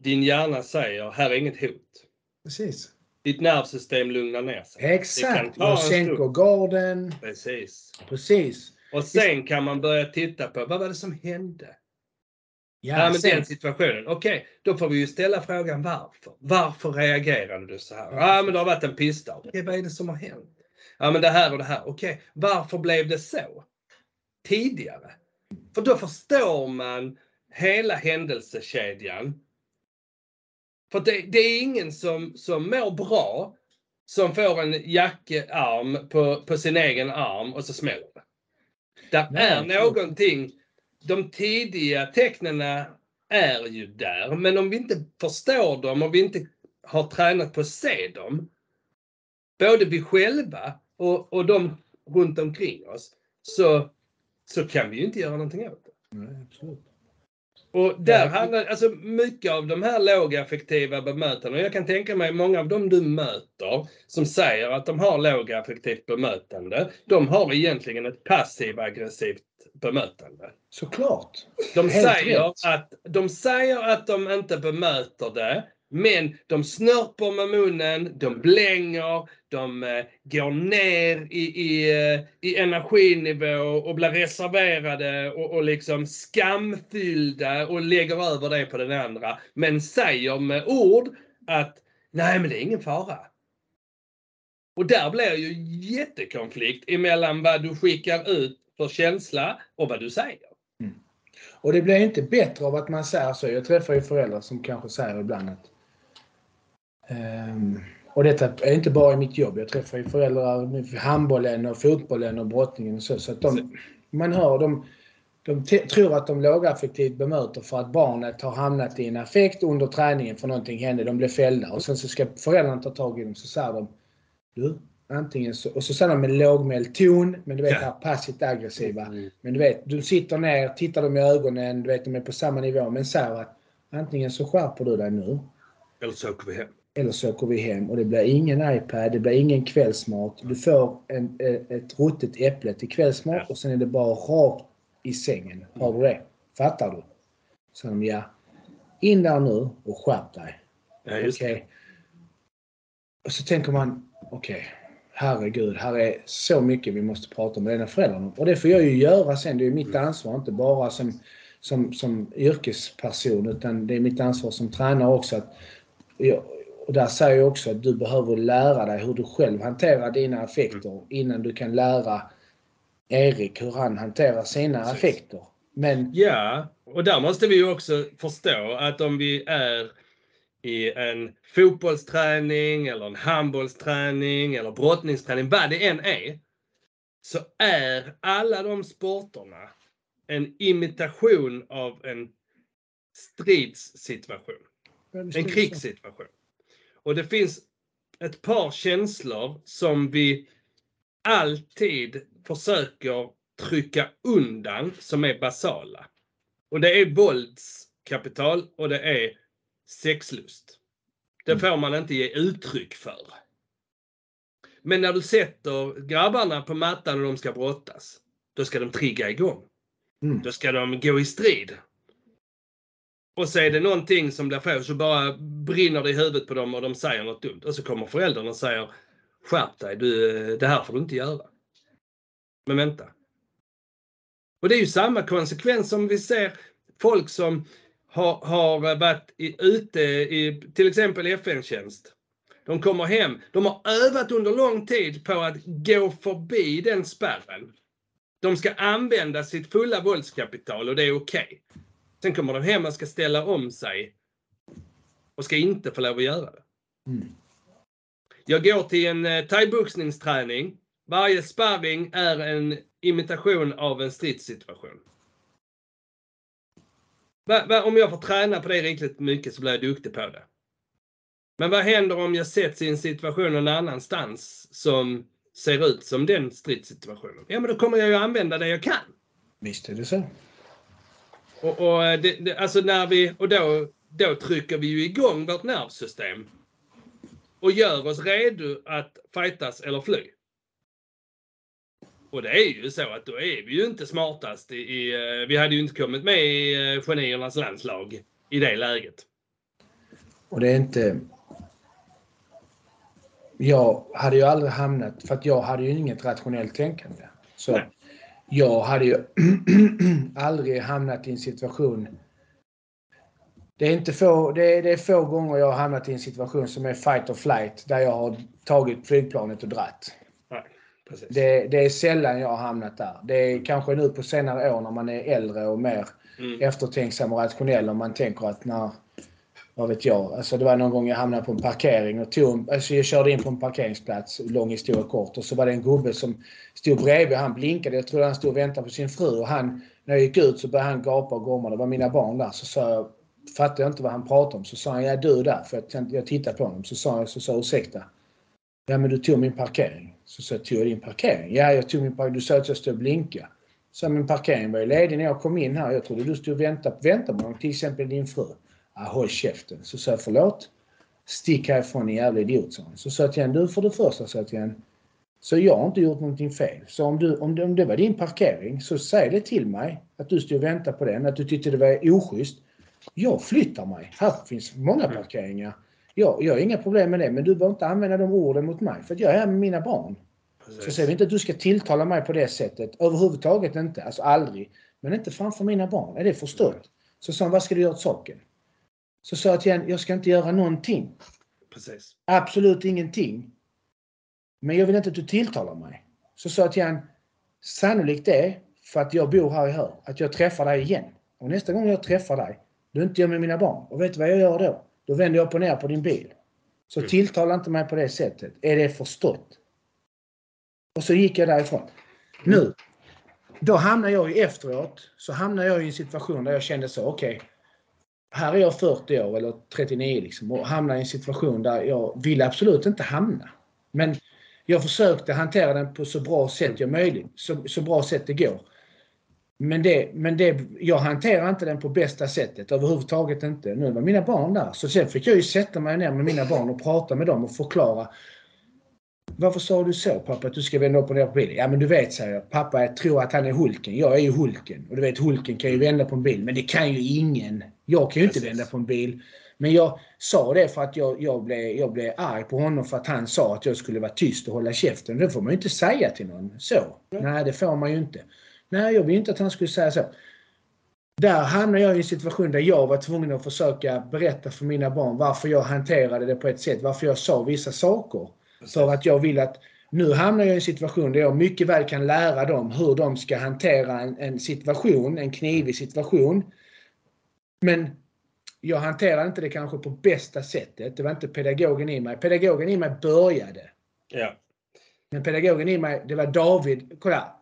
S1: din hjärna säger, här är inget hot.
S2: Precis.
S1: Ditt nervsystem lugnar ner sig.
S2: Exakt.
S1: en
S2: sänker garden.
S1: Precis.
S2: Precis.
S1: Och sen kan man börja titta på, vad var det som hände? Ja,
S2: Ja,
S1: men
S2: sen,
S1: den situationen. Okej, då får vi ju ställa frågan varför. Varför reagerade du så här? Ja, men det har varit en pissdag. Okej, vad är det som har hänt? Ja, men det här och det här. Okej, varför blev det så? Tidigare. För då förstår man hela händelsekedjan. För det, det är ingen som, som mår bra som får en jackarm på, på sin egen arm och så smäller det.
S2: Nej,
S1: är någonting de tidiga tecknen är ju där. Men om vi inte förstår dem och vi inte har tränat på att se dem, både vi själva och, och de runt omkring oss, så, så kan vi ju inte göra någonting åt det.
S2: Nej, absolut.
S1: Och där handlar alltså mycket av de här lågaffektiva bemötandena. Jag kan tänka mig många av dem du möter som säger att de har lågaffektivt bemötande. De har egentligen ett passiv aggressivt bemötande.
S2: Såklart.
S1: De
S2: Helt
S1: säger,
S2: rätt.
S1: att, de säger att de inte bemöter det, men de snörper med munnen, de blänger, de eh, går ner i, i, eh, i energinivå och blir reserverade och, och liksom skamfyllda och lägger över det på den andra. Men säger med ord att nej men det är ingen fara. Och där blir ju jättekonflikt emellan vad du skickar ut för känsla och vad du säger. Mm.
S2: Och det blir inte bättre av att man säger så. Jag träffar ju föräldrar som kanske säger ibland att och detta är inte bara i mitt jobb. Jag träffar ju föräldrar i handbollen och fotbollen och brottningen och så. så att de, man hör dem, de tror att de lågaffektivt bemöter för att barnet har hamnat i en affekt under träningen för någonting hände. De blev fällda och sen så ska föräldrarna ta tag i dem. Så säger de Du, antingen så, och så säger de med lågmäld ton, men du vet
S1: Ja.
S2: det här passivt aggressiva. Men du vet, du sitter ner, tittar dem i ögonen, du vet de är på samma nivå, men säger att antingen så skärper du dig nu
S1: Eller så åker vi hem.
S2: Eller så åker vi hem och det blir ingen iPad, det blir ingen kvällsmat. Du får en, eh, ett ruttet äpple till kvällsmat och sen är det bara rakt i sängen. Har du det? Fattar du? Så de, ja. In där nu och skärp dig.
S1: Ja, just
S2: Okej. Och så tänker man, okej, herregud, här är så mycket vi måste prata med denna föräldrarna. Och det får jag ju göra sen. Det är mitt ansvar, inte bara som, som, som yrkesperson, utan det är mitt ansvar som tränare också. Att, jag- och där säger jag också att du behöver lära dig hur du själv hanterar dina affekter innan du kan lära Erik hur han hanterar sina
S1: Precis.
S2: affekter. Men
S1: Ja, och där måste vi ju också förstå att om vi är i en fotbollsträning eller en handbollsträning eller brottningsträning, vad det än är, så är alla de sporterna en imitation av en stridssituation. En krigssituation. Och det finns ett par känslor som vi alltid försöker trycka undan som är basala. Och det är våldskapital och det är sexlust. Det får man inte ge uttryck för. Men när du sätter grabbarna på mattan och de ska brottas, då ska de trigga igång.
S2: Mm.
S1: Då ska de gå i strid. Och så är det någonting som blir fel så bara brinner det i huvudet på dem och de säger något dumt. Och så kommer föräldrarna och säger Skärp dig, du, det här får du inte göra. Men vänta. Och det är ju samma konsekvens som vi ser folk som har, har varit i, ute i till exempel FN-tjänst. De kommer hem. De har övat under lång tid på att gå förbi den spärren. De ska använda sitt fulla våldskapital och det är okej. Sen kommer de hem och ska ställa om sig och ska inte få lov att göra det.
S2: Mm.
S1: Jag går till en eh, thaiboxningsträning. Varje sparring är en imitation av en stridssituation. Om jag får träna på det riktigt mycket så blir jag duktig på det. Men vad händer om jag sätts i en situation någon annanstans som ser ut som den stridssituationen? Ja, men då kommer jag ju använda det jag kan.
S2: Visst är det så.
S1: Och, och, eh, det, det, alltså när vi, och då, då trycker vi ju igång vårt nervsystem och gör oss redo att fightas eller fly. Och det är ju så att då är vi ju inte smartast i, i eh, vi hade ju inte kommit med i eh, geniernas landslag i det läget.
S2: Och det är inte... Jag hade ju aldrig hamnat, för att jag hade ju inget rationellt tänkande. Så
S1: Nej.
S2: Jag hade ju [CLEARS THROAT] aldrig hamnat i en situation... Det är, inte få, det, är, det är få gånger jag har hamnat i en situation som är fight or flight där jag har tagit flygplanet och dratt.
S1: Nej.
S2: Det, det är sällan jag har hamnat där. Det är kanske nu på senare år när man är äldre och mer
S1: Mm.
S2: eftertänksam och rationell om man tänker att när, vad vet jag, alltså det var någon gång jag hamnade på en parkering och tog, alltså jag körde in på en parkeringsplats, lång historia kort, och så var det en gubbe som stod bredvid, han blinkade, jag trodde han stod och väntade på sin fru och han när jag gick ut så började han gapa och gorma. Det var mina barn där. Så sa jag, fattade jag inte vad han pratade om. Så sa han, ja du där. För jag, jag tittade på honom. Så sa jag, så sa ursäkta. Ja men du tog min parkering. Så sa jag, tog jag din parkering? Ja, jag tog min parkering. Du sa att jag stod och blinkade. Så min parkering var ju ledig när jag kom in här. Jag trodde du stod och väntade, väntade på någon, till exempel din fru. Håll käften. Så sa jag, förlåt. Stick härifrån din jävla idiot, sa. Så sa jag till honom, du för det första, sa jag till honom. Så jag har inte gjort någonting fel. Så om, du, om, det, om det var din parkering, så säg det till mig. Att du stod och väntade på den, att du tyckte det var oschysst. Jag flyttar mig. Här finns många parkeringar. Jag, jag har inga problem med det, men du behöver inte använda de orden mot mig. För jag är här med mina barn.
S1: Precis.
S2: Så säger vi inte att du ska tilltala mig på det sättet. Överhuvudtaget inte. Alltså aldrig. Men inte framför mina barn. Är det förstört? Så sa vad ska du göra åt saken? Så sa jag till honom, jag ska inte göra någonting.
S1: Precis.
S2: Absolut ingenting. Men jag vill inte att du tilltalar mig. Så sa jag till honom, sannolikt det för att jag bor här i Hör, att jag träffar dig igen. Och nästa gång jag träffar dig, då är inte jag med mina barn. Och vet du vad jag gör då? Då vänder jag upp och ner på din bil. Så
S1: Mm.
S2: tilltala inte mig på det sättet. Är det förstått? Och så gick jag därifrån. Nu, då hamnar jag ju efteråt, så hamnar jag i en situation där jag kände så, okej här är jag 40 år eller 39 liksom och hamnar i en situation där jag vill absolut inte hamna. Men jag försökte hantera den på så bra sätt jag möjligt, så, så bra sätt det går. Men, det, men det, jag hanterar inte den på bästa sättet överhuvudtaget inte. Nu var mina barn där. Så sen fick jag ju sätta mig ner med mina barn och prata med dem och förklara. Varför sa du så pappa att du ska vända upp och ner på bilen? Ja men du vet säger jag. Pappa jag tror att han är Hulken. Jag är ju Hulken. Och du vet Hulken kan ju vända på en bil. Men det kan ju ingen. Jag kan ju inte
S1: Precis.
S2: vända på en bil. Men jag sa det för att jag, jag, blev, jag blev arg på honom för att han sa att jag skulle vara tyst och hålla käften. Det får man ju inte säga till någon så. Nej, det får man ju inte. Nej, jag vill inte att han skulle säga så. Där hamnade jag i en situation där jag var tvungen att försöka berätta för mina barn varför jag hanterade det på ett sätt, varför jag sa vissa saker. För att jag vill att nu hamnar jag i en situation där jag mycket väl kan lära dem hur de ska hantera en, en situation, en knivig situation. Men jag hanterar inte det kanske på bästa sättet. Det var inte pedagogen i mig. Pedagogen i mig började.
S1: Ja.
S2: Men pedagogen i mig, det var David. Kolla!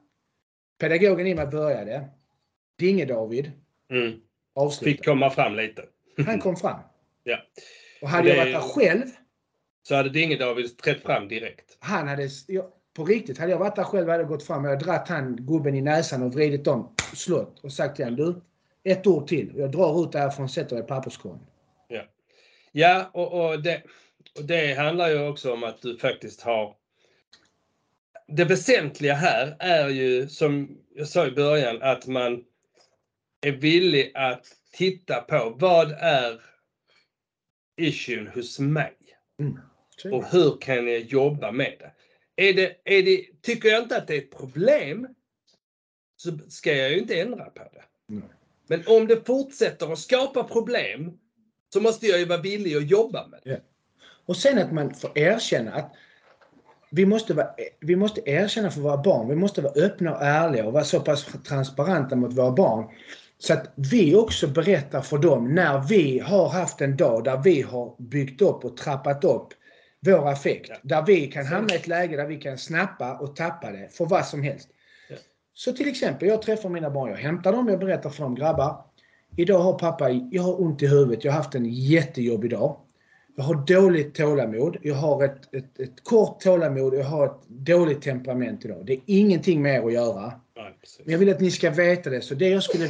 S2: Pedagogen i mig började. Dinge-David
S1: Mm.
S2: avslutade.
S1: Fick komma fram lite.
S2: Han kom fram. [LAUGHS]
S1: Ja.
S2: Och hade
S1: Det-
S2: jag varit där själv,
S1: Så hade Dinge-David trätt fram direkt.
S2: han hade... Jag, på riktigt, hade jag varit där själv hade jag gått fram och jag dratt han gubben i näsan och vridit om, slått och sagt till honom du, ett ord till. Jag drar ut därifrån och sätter det i papperskorgen.
S1: Ja, och, och, det, och det handlar ju också om att du faktiskt har... Det väsentliga här är ju, som jag sa i början, att man är villig att titta på vad är issuen hos mig?
S2: Så,
S1: Och hur kan jag jobba med det? Är det, är det? Tycker jag inte att det är ett problem så ska jag ju inte ändra på det.
S2: Mm.
S1: Men om det fortsätter att skapa problem så måste jag ju vara villig att jobba med det.
S2: Och sen att man får erkänna att vi måste, vara, vi måste erkänna för våra barn. Vi måste vara öppna och ärliga och vara så pass transparenta mot våra barn. Så att vi också berättar för dem när vi har haft en dag där vi har byggt upp och trappat upp vår affekt.
S1: Ja.
S2: Där vi kan hamna i ett läge där vi kan snappa och tappa det för vad som helst.
S1: Ja.
S2: Så till exempel, jag träffar mina barn, jag hämtar dem, jag berättar för dem, grabbar. Idag har pappa, jag har ont i huvudet, jag har haft en jättejobbig dag. Jag har dåligt tålamod, jag har ett, ett, ett kort tålamod, jag har ett dåligt temperament idag. Det är ingenting med er att göra. Men jag vill att ni ska veta det. Så det jag skulle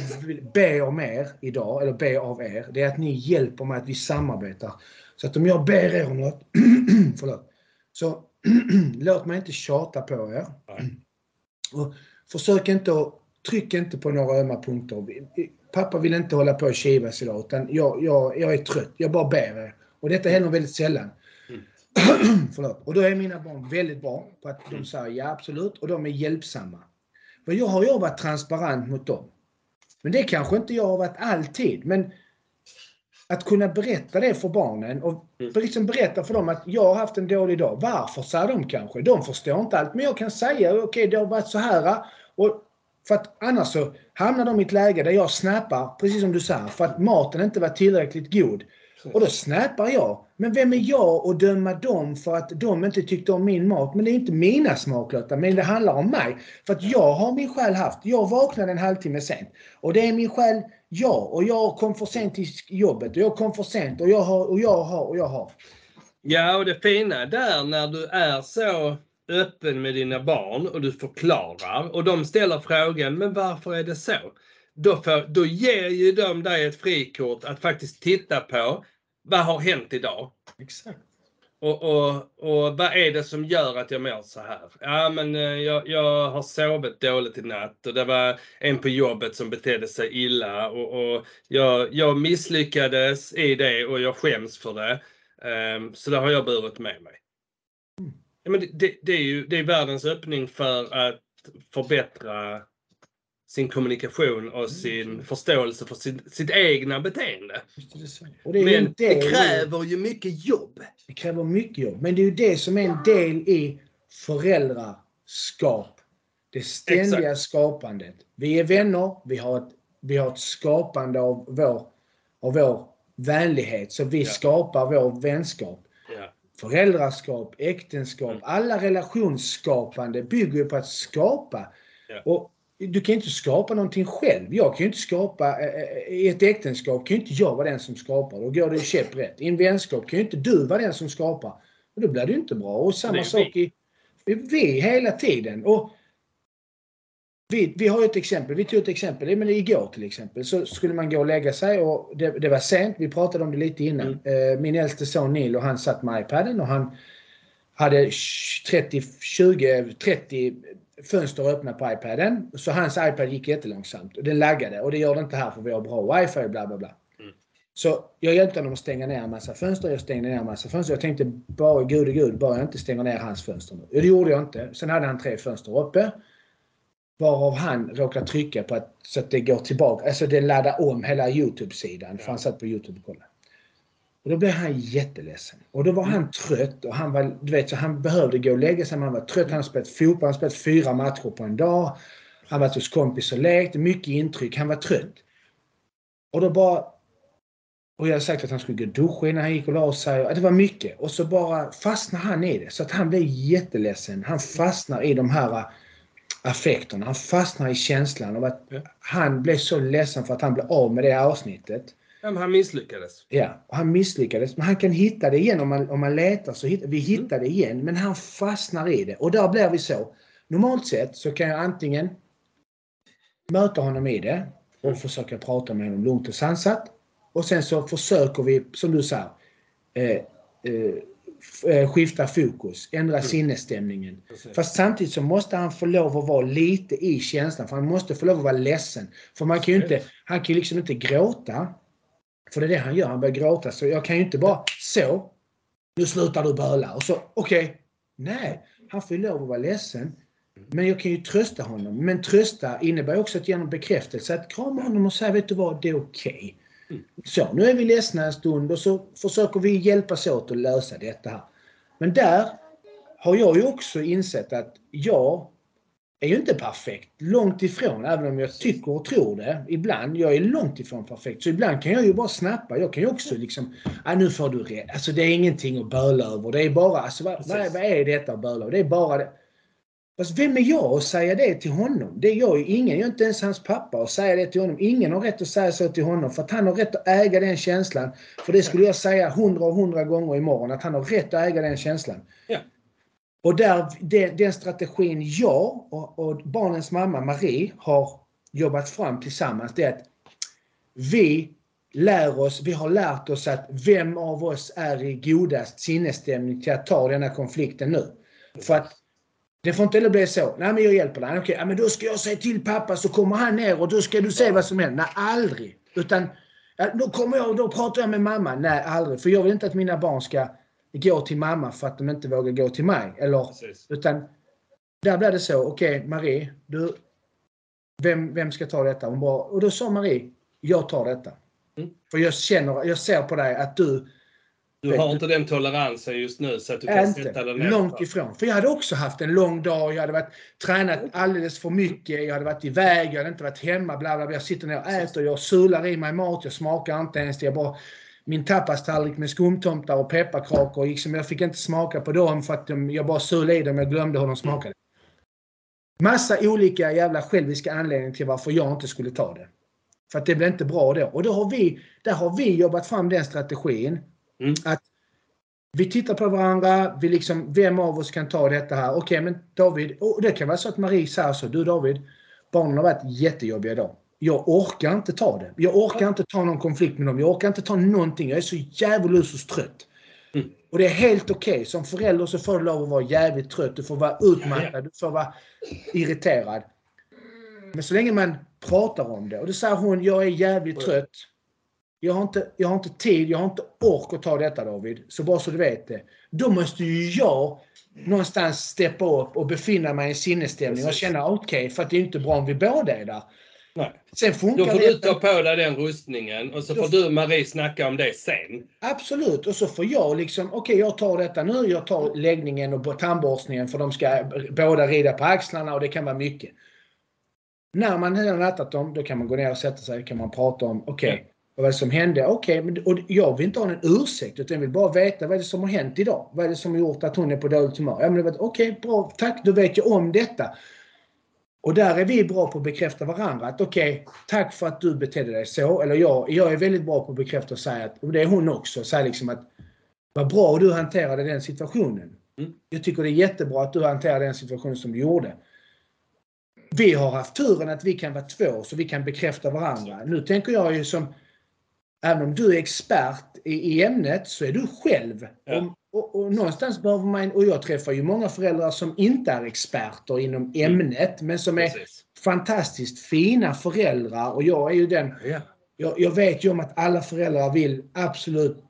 S2: be om er idag, eller be av er, det är att ni hjälper mig att vi samarbetar. Så att om jag ber er om något, [CLEARS THROAT] förlåt, så [CLEARS THROAT] låt mig inte tjata på er.
S1: Nej.
S2: Och försök inte att, tryck inte på några ömma punkter. Pappa vill inte hålla på och kivas idag, utan jag, jag, jag är trött. Jag bara ber er. Och detta händer väldigt sällan.
S1: Mm. [CLEARS THROAT]
S2: Förlåt. Och då är mina barn väldigt bra på att de säger ja absolut och de är hjälpsamma. För jag har ju varit transparent mot dem. Men det kanske inte jag har varit alltid. Men att kunna berätta det för barnen och
S1: Mm.
S2: liksom berätta för dem att jag har haft en dålig dag. Varför, säger de kanske. De förstår inte allt. Men jag kan säga, okej okay, det har varit så här. Och för att annars så hamnar de i ett läge där jag snappar, precis som du säger, för att maten inte var tillräckligt god. Och då snappar jag. Men vem är jag att döma dem för att de inte tyckte om min mat? Men det är inte mina smaklottar, men det handlar om mig. För att jag har min själ haft. Jag vaknade en halvtimme sent. Och det är min själ jag. Och jag kom för sent till jobbet. Och jag kom för sent. Och jag har, och jag har, och jag har.
S1: Ja, och det fina där när du är så öppen med dina barn och du förklarar och de ställer frågan, men varför är det så? Då, för, då ger ju de dig ett frikort att faktiskt titta på vad har hänt idag?
S2: Exakt.
S1: Och, och, och vad är det som gör att jag mår så här? Ja, men eh, jag, jag har sovit dåligt i natt och det var en på jobbet som betedde sig illa och, och jag, jag misslyckades i det och jag skäms för det. Um, så det har jag burit med mig. Ja, men det, det, det, är ju det är världens öppning för att förbättra sin kommunikation och sin förståelse för sin, sitt egna beteende.
S2: Och det är
S1: Men det
S2: det,
S1: kräver ju mycket jobb.
S2: det kräver mycket jobb. Men det är ju det som är en del i föräldraskap. Det ständiga skapandet. Vi är vänner, vi har ett, vi har ett skapande av vår, av vår vänlighet. Så vi
S1: Ja.
S2: skapar vår vänskap.
S1: Ja.
S2: Föräldraskap, äktenskap,
S1: Mm.
S2: alla relationsskapande bygger ju på att skapa.
S1: Ja.
S2: Och du kan inte skapa någonting själv. Jag kan ju inte skapa, eh, eh, i ett äktenskap kan ju inte jag vara den som skapar. Då går det käpprätt. I en vänskap kan ju inte du vara den som skapar. Och då blir det ju inte bra. Och samma sak i vi hela tiden. Och vi, vi har ju ett exempel. Vi tog ett exempel. Men igår till exempel så skulle man gå och lägga sig och det, det var sent. Vi pratade om det lite innan. Eh, Min äldste son Neil och han satt med iPaden och han hade 30, 20, 30 fönster öppna på iPaden. Så hans iPad gick jättelångsamt och den laggade och det gör det inte här för vi har bra wifi bla bla bla.
S1: Mm.
S2: Så jag hjälpte honom att stänga ner en massa fönster. Jag stängde ner en massa fönster. Jag tänkte bara gud gud, bara jag inte stänger ner hans fönster nu. Det gjorde jag inte. Sen hade han tre fönster uppe. Varav han råkade trycka på att, så att det går tillbaka. Alltså det laddar om hela Youtube-sidan. För
S1: Ja.
S2: han satt på Youtube och kollade. Och då blev han jätteledsen. Och då var han trött och han var, du vet, så han behövde gå och lägga sig. Han var trött. Han hade spelat fotboll. Han hade spelat fyra matcher på en dag. Han var hos kompis och lekt. Mycket intryck. Han var trött. Och då bara... Och jag hade sagt att han skulle gå och duscha innan han gick och la sig. Det var mycket. Och så bara fastnade han i det. Så att han blev jätteledsen. Han fastnar i de här äh, affekterna. Han fastnar i känslan av att han blev så ledsen för att han blev av med det avsnittet.
S1: Men han misslyckades.
S2: Ja, och han misslyckades. Men han kan hitta det igen om man, om man letar. så hittar, Vi hittar det igen, men han fastnar i det. Och där blir vi så. Normalt sett så kan jag antingen möta honom i det och försöka prata med honom lugnt och sansat. Och sen så försöker vi, som du sa, eh, eh, eh, skifta fokus, ändra sinnesstämningen.
S1: Precis.
S2: Fast samtidigt så måste han få lov att vara lite i känslan. För han måste få lov att vara ledsen. För man kan ju inte, han kan ju liksom inte gråta. För det är det han gör, han börjar gråta. Så jag kan ju inte bara så. Nu slutar du böla. Och så, okej. Nej, han får ju lov att vara ledsen. Men jag kan ju trösta honom. Men trösta innebär också att ge honom bekräftelse. Att krama honom och säga, vet du vad, det är okej.
S1: Mm.
S2: Så, nu är vi ledsna en stund och så försöker vi hjälpas åt att lösa detta här. Men där har jag ju också insett att jag är ju inte perfekt. Långt ifrån, även om jag tycker och tror det ibland. Jag är långt ifrån perfekt. Så ibland kan jag ju bara snappa. Jag kan ju också liksom, ah, nu får du rätt. Alltså det är ingenting att böla över. Det är bara, alltså vad, vad, är- vad är detta att böla över? Det är bara det. Fast vem är jag att säga det till honom? Det är jag ju ingen. Jag är inte ens hans pappa att säga det till honom. Ingen har rätt att säga så till honom. För att han har rätt att äga den känslan. För det skulle jag säga hundra och hundra gånger imorgon. Att han har rätt att äga den känslan.
S1: Ja.
S2: Och där, den, den strategin jag och, och barnens mamma Marie har jobbat fram tillsammans. Det är att vi lär oss, vi har lärt oss att vem av oss är i godast sinnesstämning till att ta denna konflikten nu. För att det får inte bli så. Nej men jag hjälper dig. Okej, ja, men då ska jag säga till pappa så kommer han ner och då ska du se vad som händer. Nej, aldrig. Utan ja, då kommer jag och då pratar jag med mamma. Nej, aldrig. För jag vill inte att mina barn ska gå till mamma för att de inte vågar gå till mig. Eller,
S1: Precis.
S2: utan där blev det så. Okej, Marie. Du, vem, vem ska ta detta? Hon bara, och då sa Marie, jag tar detta.
S1: Mm.
S2: För jag känner, jag ser på dig att du
S1: Du har inte den toleransen just nu så att du kan sätta
S2: inte.
S1: dig ner.
S2: Långt ifrån. För jag hade också haft en lång dag. Jag hade varit, tränat alldeles för mycket. Jag hade varit iväg. Jag hade inte varit hemma. Bla, bla, bla. Jag sitter ner och äter. Jag sular i mig mat. Jag smakar inte ens. Jag bara min tapastallrik med skumtomtar och pepparkakor. Liksom, jag fick inte smaka på dem för att de, jag bara sög i dem. Jag glömde hur de smakade. Massa olika jävla själviska anledningar till varför jag inte skulle ta det. För att det blev inte bra då. Och då har vi, där har vi jobbat fram den strategin.
S1: Mm.
S2: Att vi tittar på varandra. Vi liksom, vem av oss kan ta detta här? Okej, men David. Och det kan vara så att Marie säger så. Du David, barnen har varit jättejobbiga idag. Jag orkar inte ta det. Jag orkar inte ta någon konflikt med dem. Jag orkar inte ta någonting. Jag är så djävulusiskt trött.
S1: Mm.
S2: Och det är helt okej. Okay. Som förälder så får du lov att vara jävligt trött. Du får vara utmattad. Du får vara irriterad. Men så länge man pratar om det. Och då säger hon, jag är jävligt trött. Jag har, inte, jag har inte tid, jag har inte ork att ta detta David. Så bara så du vet det. Då måste ju jag någonstans steppa upp och befinna mig i en sinnesstämning och känna okej, okay, för att det är inte bra om vi båda är där.
S1: Nej.
S2: Sen funkar
S1: Då får
S2: det.
S1: du ta på dig den rustningen och så får du Marie snacka om det sen.
S2: Absolut. Och så får jag liksom, okej jag tar detta nu. Jag tar läggningen och tandborstningen för de ska båda rida på axlarna och det kan vara mycket. När man har nattat dem, då kan man gå ner och sätta sig. kan man prata om, okej, vad var det som hände? Okej, men och jag vill inte ha en ursäkt utan jag vill bara veta vad är det som har hänt idag? Vad är det som har gjort att hon är på dåligt humör? Ja, men Okej, bra, tack, då vet jag om detta. Och där är vi bra på att bekräfta varandra. Att okej, tack för att du betedde dig så. Eller jag, jag är väldigt bra på att bekräfta och säga att, och det är hon också, säga liksom att vad bra du hanterade den situationen.
S1: Mm.
S2: Jag tycker det är jättebra att du hanterade den situationen som du gjorde. Vi har haft turen att vi kan vara två så vi kan bekräfta varandra. Nu tänker jag ju som, även om du är expert i, i ämnet så är du själv.
S1: Ja.
S2: Och, och, och någonstans behöver man, och jag träffar ju många föräldrar som inte är experter inom ämnet men som är
S1: Precis.
S2: fantastiskt fina föräldrar och jag är ju den,
S1: Ja.
S2: jag, jag vet ju om att alla föräldrar vill absolut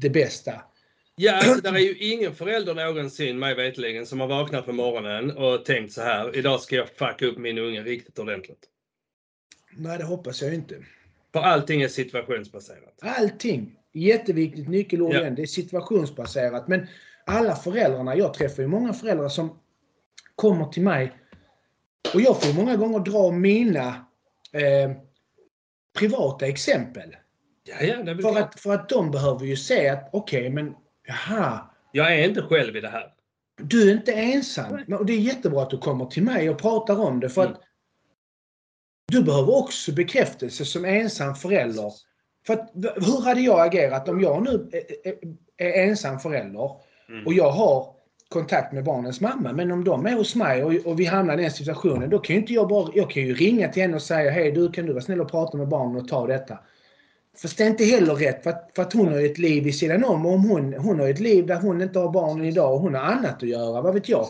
S2: det bästa.
S1: Ja, alltså, där är ju ingen förälder någonsin, mig veterligen, som har vaknat på morgonen och tänkt så här. Idag ska jag fucka upp min unge riktigt ordentligt.
S2: Nej, det hoppas jag inte.
S1: För allting är situationsbaserat.
S2: Allting. Jätteviktigt nyckelord igen. Det är situationsbaserat. Men alla föräldrarna, jag träffar ju många föräldrar som kommer till mig och jag får många gånger dra mina eh, privata exempel.
S1: Ja, ja,
S2: För att, för att de behöver ju se att okej, men jaha,
S1: Jag är inte själv i det här.
S2: du är inte ensam.
S1: Nej.
S2: Och det är jättebra att du kommer till mig och pratar om det. För
S1: Mm.
S2: att du behöver också bekräftelse som ensam förälder. För att, hur hade jag agerat om jag nu är, är, ensam förälder
S1: Mm.
S2: och jag har kontakt med barnens mamma. Men om de är hos mig och, och vi hamnar i den situationen, då kan ju inte jag bara... Jag kan ju ringa till henne och säga hej du, kan du vara snäll och prata med barnen och ta detta? Fast det är inte heller rätt för att, för att hon har ett liv vid sidan om. Och om hon, hon har ett liv där hon inte har barnen idag och hon har annat att göra. Vad vet jag?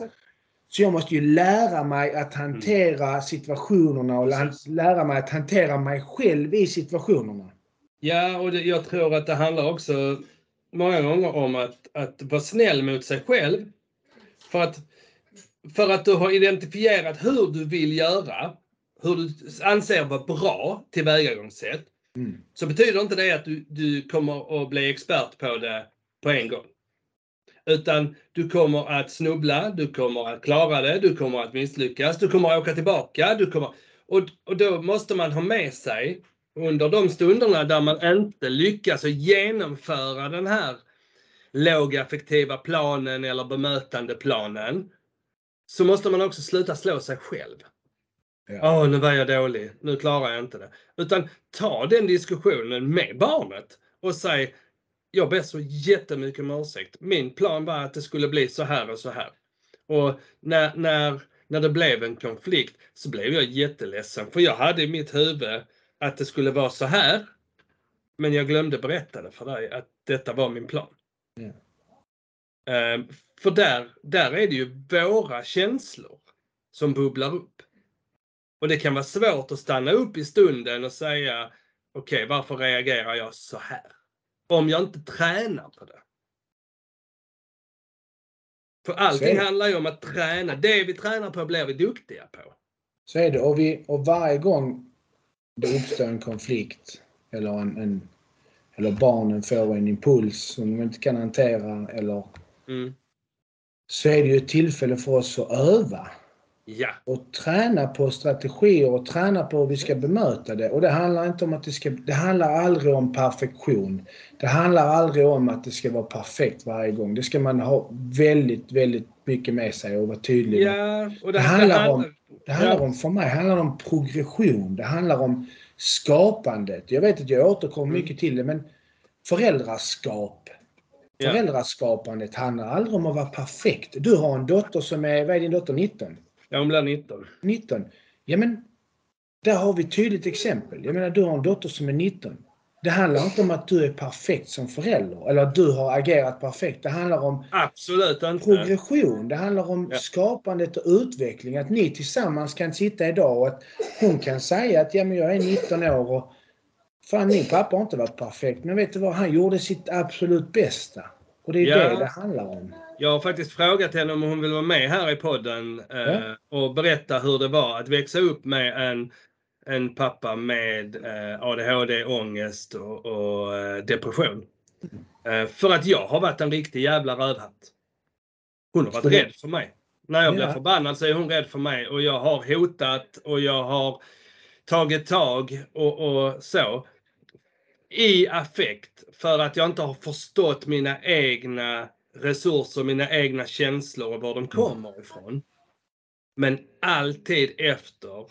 S2: Så jag måste ju lära mig att hantera situationerna och lära mig att hantera mig själv i situationerna.
S1: Ja, och det, jag tror att det handlar också många gånger om att, att vara snäll mot sig själv. För att, för att du har identifierat hur du vill göra, hur du anser vara bra tillvägagångssätt,
S2: Mm.
S1: så betyder inte det att du, du kommer att bli expert på det på en gång. Utan du kommer att snubbla, du kommer att klara det, du kommer att misslyckas, du kommer att åka tillbaka. Du kommer, och, och då måste man ha med sig under de stunderna där man inte lyckas genomföra den här lågaffektiva planen eller bemötandeplanen. Så måste man också sluta slå sig själv.
S2: Ja.
S1: nu var jag dålig. Nu klarar jag inte det. Utan ta den diskussionen med barnet och säg jag ber så jättemycket om ursäkt. Min plan var att det skulle bli så här och så här. Och när, när, när det blev en konflikt så blev jag jätteledsen för jag hade i mitt huvud att det skulle vara så här. Men jag glömde berätta det för dig att detta var min plan. Ehm, för där, där är det ju våra känslor som bubblar upp. Och det kan vara svårt att stanna upp i stunden och säga okej, varför reagerar jag så här? Om jag inte tränar på det. För allting handlar ju om att träna. Det vi tränar på blir vi duktiga på.
S2: Så är det. Och, vi, och varje gång det uppstår en konflikt eller, en, en, eller barnen får en impuls som de inte kan hantera eller
S1: Mm.
S2: så är det ju ett tillfälle för oss att öva.
S1: Ja.
S2: och träna på strategier och träna på hur vi ska bemöta det. Och det handlar inte om att det ska, det handlar aldrig om perfektion. Det handlar aldrig om att det ska vara perfekt varje gång. Det ska man ha väldigt, väldigt mycket med sig och vara tydlig med.
S1: Ja, och
S2: Det
S1: det,
S2: handlar
S1: det
S2: om- Det handlar
S1: Ja.
S2: om, för mig handlar om progression. Det handlar om skapandet. Jag vet att jag återkommer
S1: Mm.
S2: mycket till det, men föräldraskap.
S1: Ja.
S2: Föräldraskapandet handlar aldrig om att vara perfekt. Du har en dotter som är, vad är din dotter, 19?
S1: Ja, hon blir 19.
S2: 19. Ja men, där har vi ett tydligt exempel. Jag menar, du har en dotter som är 19. Det handlar inte om att du är perfekt som förälder eller att du har agerat perfekt. Det handlar om
S1: Absolut inte.
S2: progression. Det handlar om
S1: Ja.
S2: skapandet och utveckling. Att ni tillsammans kan sitta idag och att hon kan säga att ja, men jag är 19 år och fan min pappa har inte varit perfekt. Men vet du vad? Han gjorde sitt absolut bästa. Och det är
S1: Ja.
S2: det det handlar om.
S1: Jag har faktiskt frågat henne om hon vill vara med här i podden eh,
S2: Ja.
S1: och berätta hur det var att växa upp med en, en pappa med eh, ADHD, ångest och, och eh, depression. Eh, för att jag har varit en riktig jävla rövhatt. Hon har varit rädd för mig. När jag blir
S2: Ja.
S1: förbannad så är hon rädd för mig och jag har hotat och jag har tagit tag och, och så. I affekt för att jag inte har förstått mina egna resurser, mina egna känslor och var de kommer ifrån. Men alltid efter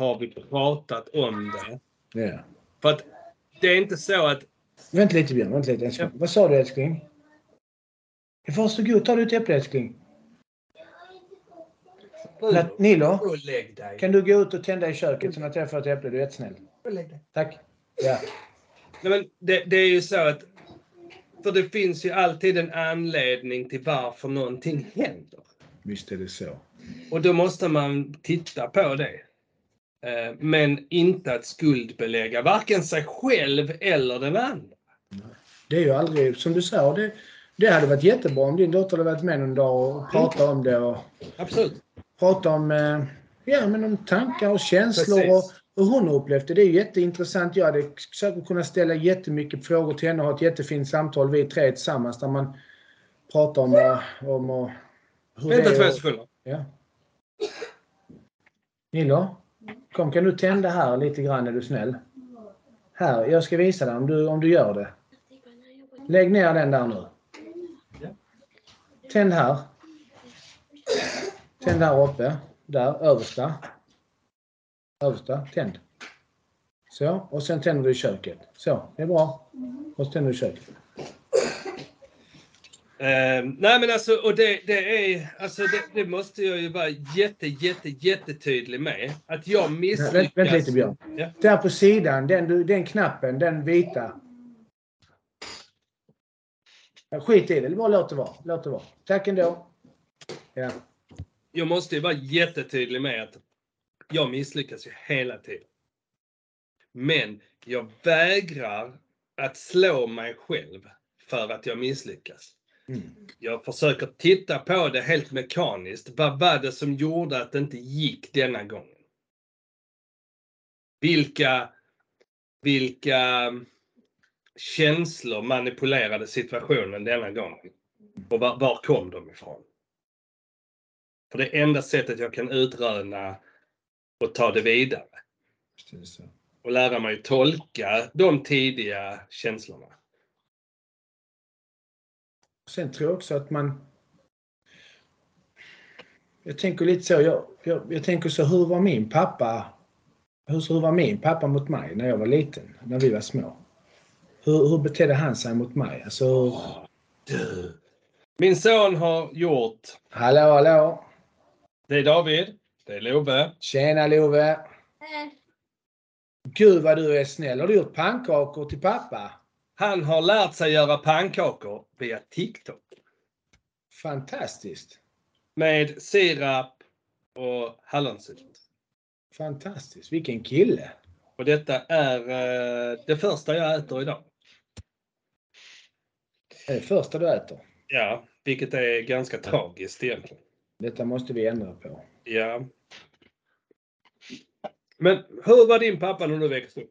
S1: har vi pratat om det.
S2: Ja.
S1: För att det är inte så att
S2: Vänta lite Björn, vänta lite älskling. Vad sa du älskling? Varsågod, ta du ett äpple älskling. Nilo, kan du gå ut och tända i köket så att jag får ett äpple? Du är jättesnäll. Tack. Ja.
S1: Nej, men det, det är ju så att för det finns ju alltid en anledning till varför någonting händer.
S2: Visst är det så.
S1: Och då måste man titta på det. Eh, Men inte att skuldbelägga varken sig själv eller den andra.
S2: Det är ju aldrig, som du sa, det, det hade varit jättebra om din dotter hade varit med någon dag och pratat om det och
S1: Absolut.
S2: pratat om, eh, ja, men om tankar och känslor
S1: Precis.
S2: och hur hon upplevt det. Det är jätteintressant. Jag hade säkert kunnat ställa jättemycket frågor till henne och ha ett jättefint samtal vi tre tillsammans där man pratar om, eh, om och hur
S1: Vänta
S2: det
S1: två sekunder.
S2: Ja. Nilo, kom kan du tända här lite grann är du snäll? Här, jag ska visa dig om du, om du gör det. Lägg ner den där nu. Tänd här. Tänd här uppe. Där, översta. Översta, tänd. Så, och sen tänder du i köket. Så, det är bra. Och så tänder du i köket.
S1: Eh, nej men alltså, och det, det är, alltså det, det måste jag ju vara jätte, jätte, jättetydlig med. Att jag misslyckas.
S2: Vänt, vänta lite Björn.
S1: Ja.
S2: Där på sidan, den, den knappen, den vita. Ja, Skit i det, bara låt det vara. Låt det vara. Tack ändå. Ja.
S1: Jag måste ju vara jättetydlig med att jag misslyckas ju hela tiden. Men jag vägrar att slå mig själv för att jag misslyckas.
S2: Mm.
S1: Jag försöker titta på det helt mekaniskt. Vad var det som gjorde att det inte gick denna gången? Vilka, vilka känslor manipulerade situationen denna gång? Och var, var kom de ifrån? För det enda sättet jag kan utröna och ta det vidare. Och lära mig tolka de tidiga känslorna.
S2: Sen tror jag också att man... Jag tänker lite så, jag, jag, jag tänker så, hur var min pappa... Hur, hur var min pappa mot mig när jag var liten? När vi var små? Hur, hur betedde han sig mot mig? Alltså,
S1: Du. Min son har gjort,
S2: hallå, hallå!
S1: det är David, det är Love.
S2: Tjena Love! Gud vad du är snäll. Har du gjort pannkakor till pappa?
S1: Han har lärt sig göra pannkakor via TikTok.
S2: Fantastiskt!
S1: Med sirap och hallonsylt.
S2: Fantastiskt. Vilken kille!
S1: Och detta är eh, det första jag äter idag.
S2: Det är det första du äter.
S1: Ja, vilket är ganska tragiskt egentligen.
S2: Detta måste vi ändra på.
S1: Ja. Men hur var din pappa när du växte upp?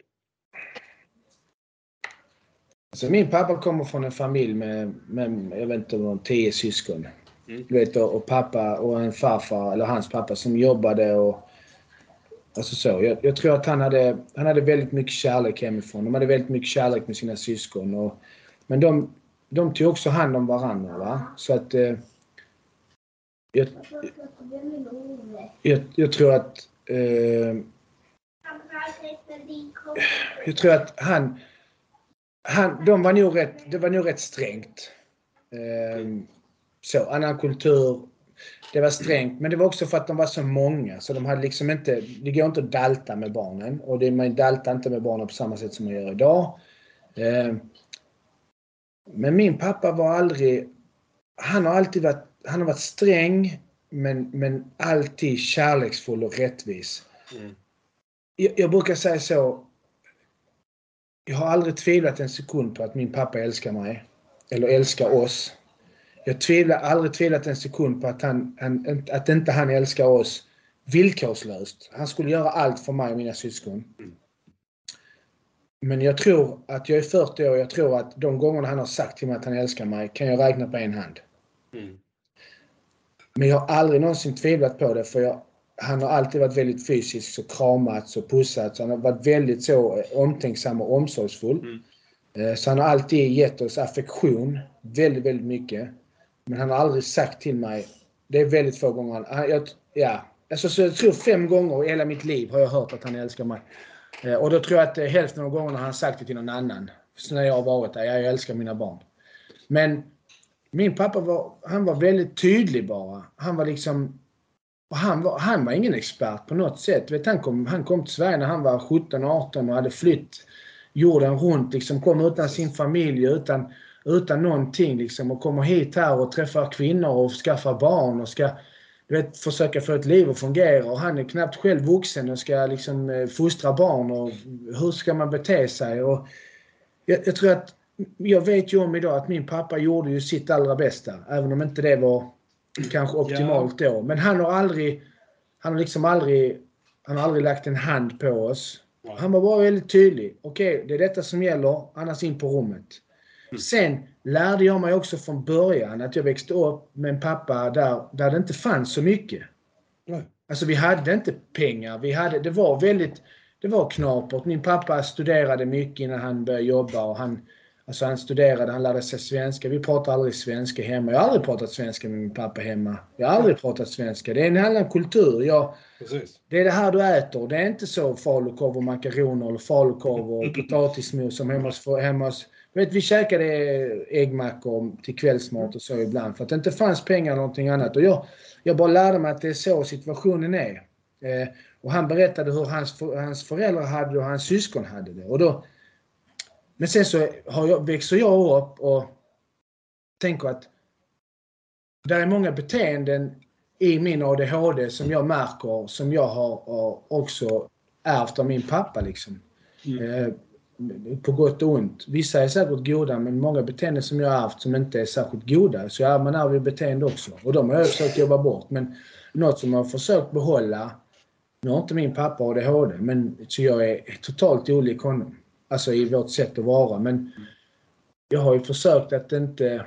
S2: Alltså min pappa kommer från en familj med, med jag vet inte om tio syskon.
S1: Mm.
S2: Du vet, och, och pappa och en farfar, eller hans pappa, som jobbade och Alltså så. Jag, jag, tror att han hade, han hade väldigt mycket kärlek hemifrån. De hade väldigt mycket kärlek med sina syskon. Och, men de, de tog också hand om varandra. Va? Så att... Eh, jag, jag, jag tror att... Eh, jag tror att han... han de var nog rätt, det var nog rätt strängt. Eh, så, annan kultur. Det var strängt, men det var också för att de var så många. Så de hade liksom inte... Det går inte att dalta med barnen. Och det, man daltar inte med barnen på samma sätt som man gör idag. Eh, men min pappa var aldrig... Han har alltid varit, han har varit sträng, men, men alltid kärleksfull och rättvis.
S1: Mm.
S2: Jag, jag brukar säga så. Jag har aldrig tvivlat en sekund på att min pappa älskar mig. Eller älskar oss. Jag tvivlar aldrig tvivlat en sekund på att, han, han, att inte han älskar oss villkorslöst. Han skulle göra allt för mig och mina syskon. Men jag tror att jag är 40 år och jag tror att de gångerna han har sagt till mig att han älskar mig kan jag räkna på en hand.
S1: Mm.
S2: Men jag har aldrig någonsin tvivlat på det för jag, han har alltid varit väldigt fysisk och kramats och pussats. Han har varit väldigt så omtänksam och omsorgsfull.
S1: Mm.
S2: Eh, Så han har alltid gett oss affektion. Väldigt, väldigt mycket. Men han har aldrig sagt till mig. Det är väldigt få gånger. Han, han- jag, ja, alltså, så jag tror fem gånger i hela mitt liv har jag hört att han älskar mig. Eh, Och då tror jag att hälften av gångerna har han sagt det till någon annan. Så när jag har varit där. Ja, jag älskar mina barn. Men min pappa var, han var väldigt tydlig bara. Han var liksom och han, var, han var ingen expert på något sätt. Vet, han, kom, han kom till Sverige när han var 17-18 och hade flytt jorden runt. Liksom, kom utan sin familj, utan, utan någonting. Liksom, och kommer hit här och träffar kvinnor och skaffar barn och ska du vet, försöka få ett liv att fungera. Och han är knappt själv vuxen och ska liksom, eh, fostra barn. Och hur ska man bete sig? Och jag, jag tror att jag vet ju om idag att min pappa gjorde ju sitt allra bästa. Även om inte det var kanske optimalt då. Men han har aldrig, han har liksom aldrig, han har aldrig lagt en hand på oss.
S1: Nej.
S2: Han var bara väldigt tydlig. Okej, det är detta som gäller, annars in på rummet.
S1: Mm.
S2: Sen lärde jag mig också från början att jag växte upp med en pappa där, där det inte fanns så mycket.
S1: Nej.
S2: Alltså vi hade inte pengar. Vi hade, det var väldigt, det var knapert. Min pappa studerade mycket innan han började jobba och han, alltså han studerade, han lärde sig svenska. Vi pratar aldrig svenska hemma. Jag har aldrig pratat svenska med min pappa hemma. Jag har aldrig pratat svenska. Det är en annan kultur. Jag,
S1: Precis.
S2: det är det här du äter. Det är inte så falukorv och makaroner eller falukorv och [LAUGHS] potatismos som hemma hos, hemma hos Vet, vi käkade äggmackor till kvällsmat och så ibland för att det inte fanns pengar eller någonting annat. Och jag, jag bara lärde mig att det är så situationen är. Eh, och han berättade hur hans, hans föräldrar hade det och hans syskon hade det. Och då, men sen så har jag, växer jag upp och tänker att det är många beteenden i min ADHD som jag märker som jag har, har också ärvt av min pappa. Liksom.
S1: Mm.
S2: Eh, på gott och ont. Vissa är säkert goda men många beteenden som jag har haft som inte är särskilt goda. Så ja, man ärver ju beteende också. Och de har jag försökt jobba bort. Men något som jag har försökt behålla. Nu har inte min pappa ADHD men så jag är totalt olik honom. Alltså i vårt sätt att vara. Men jag har ju försökt att inte...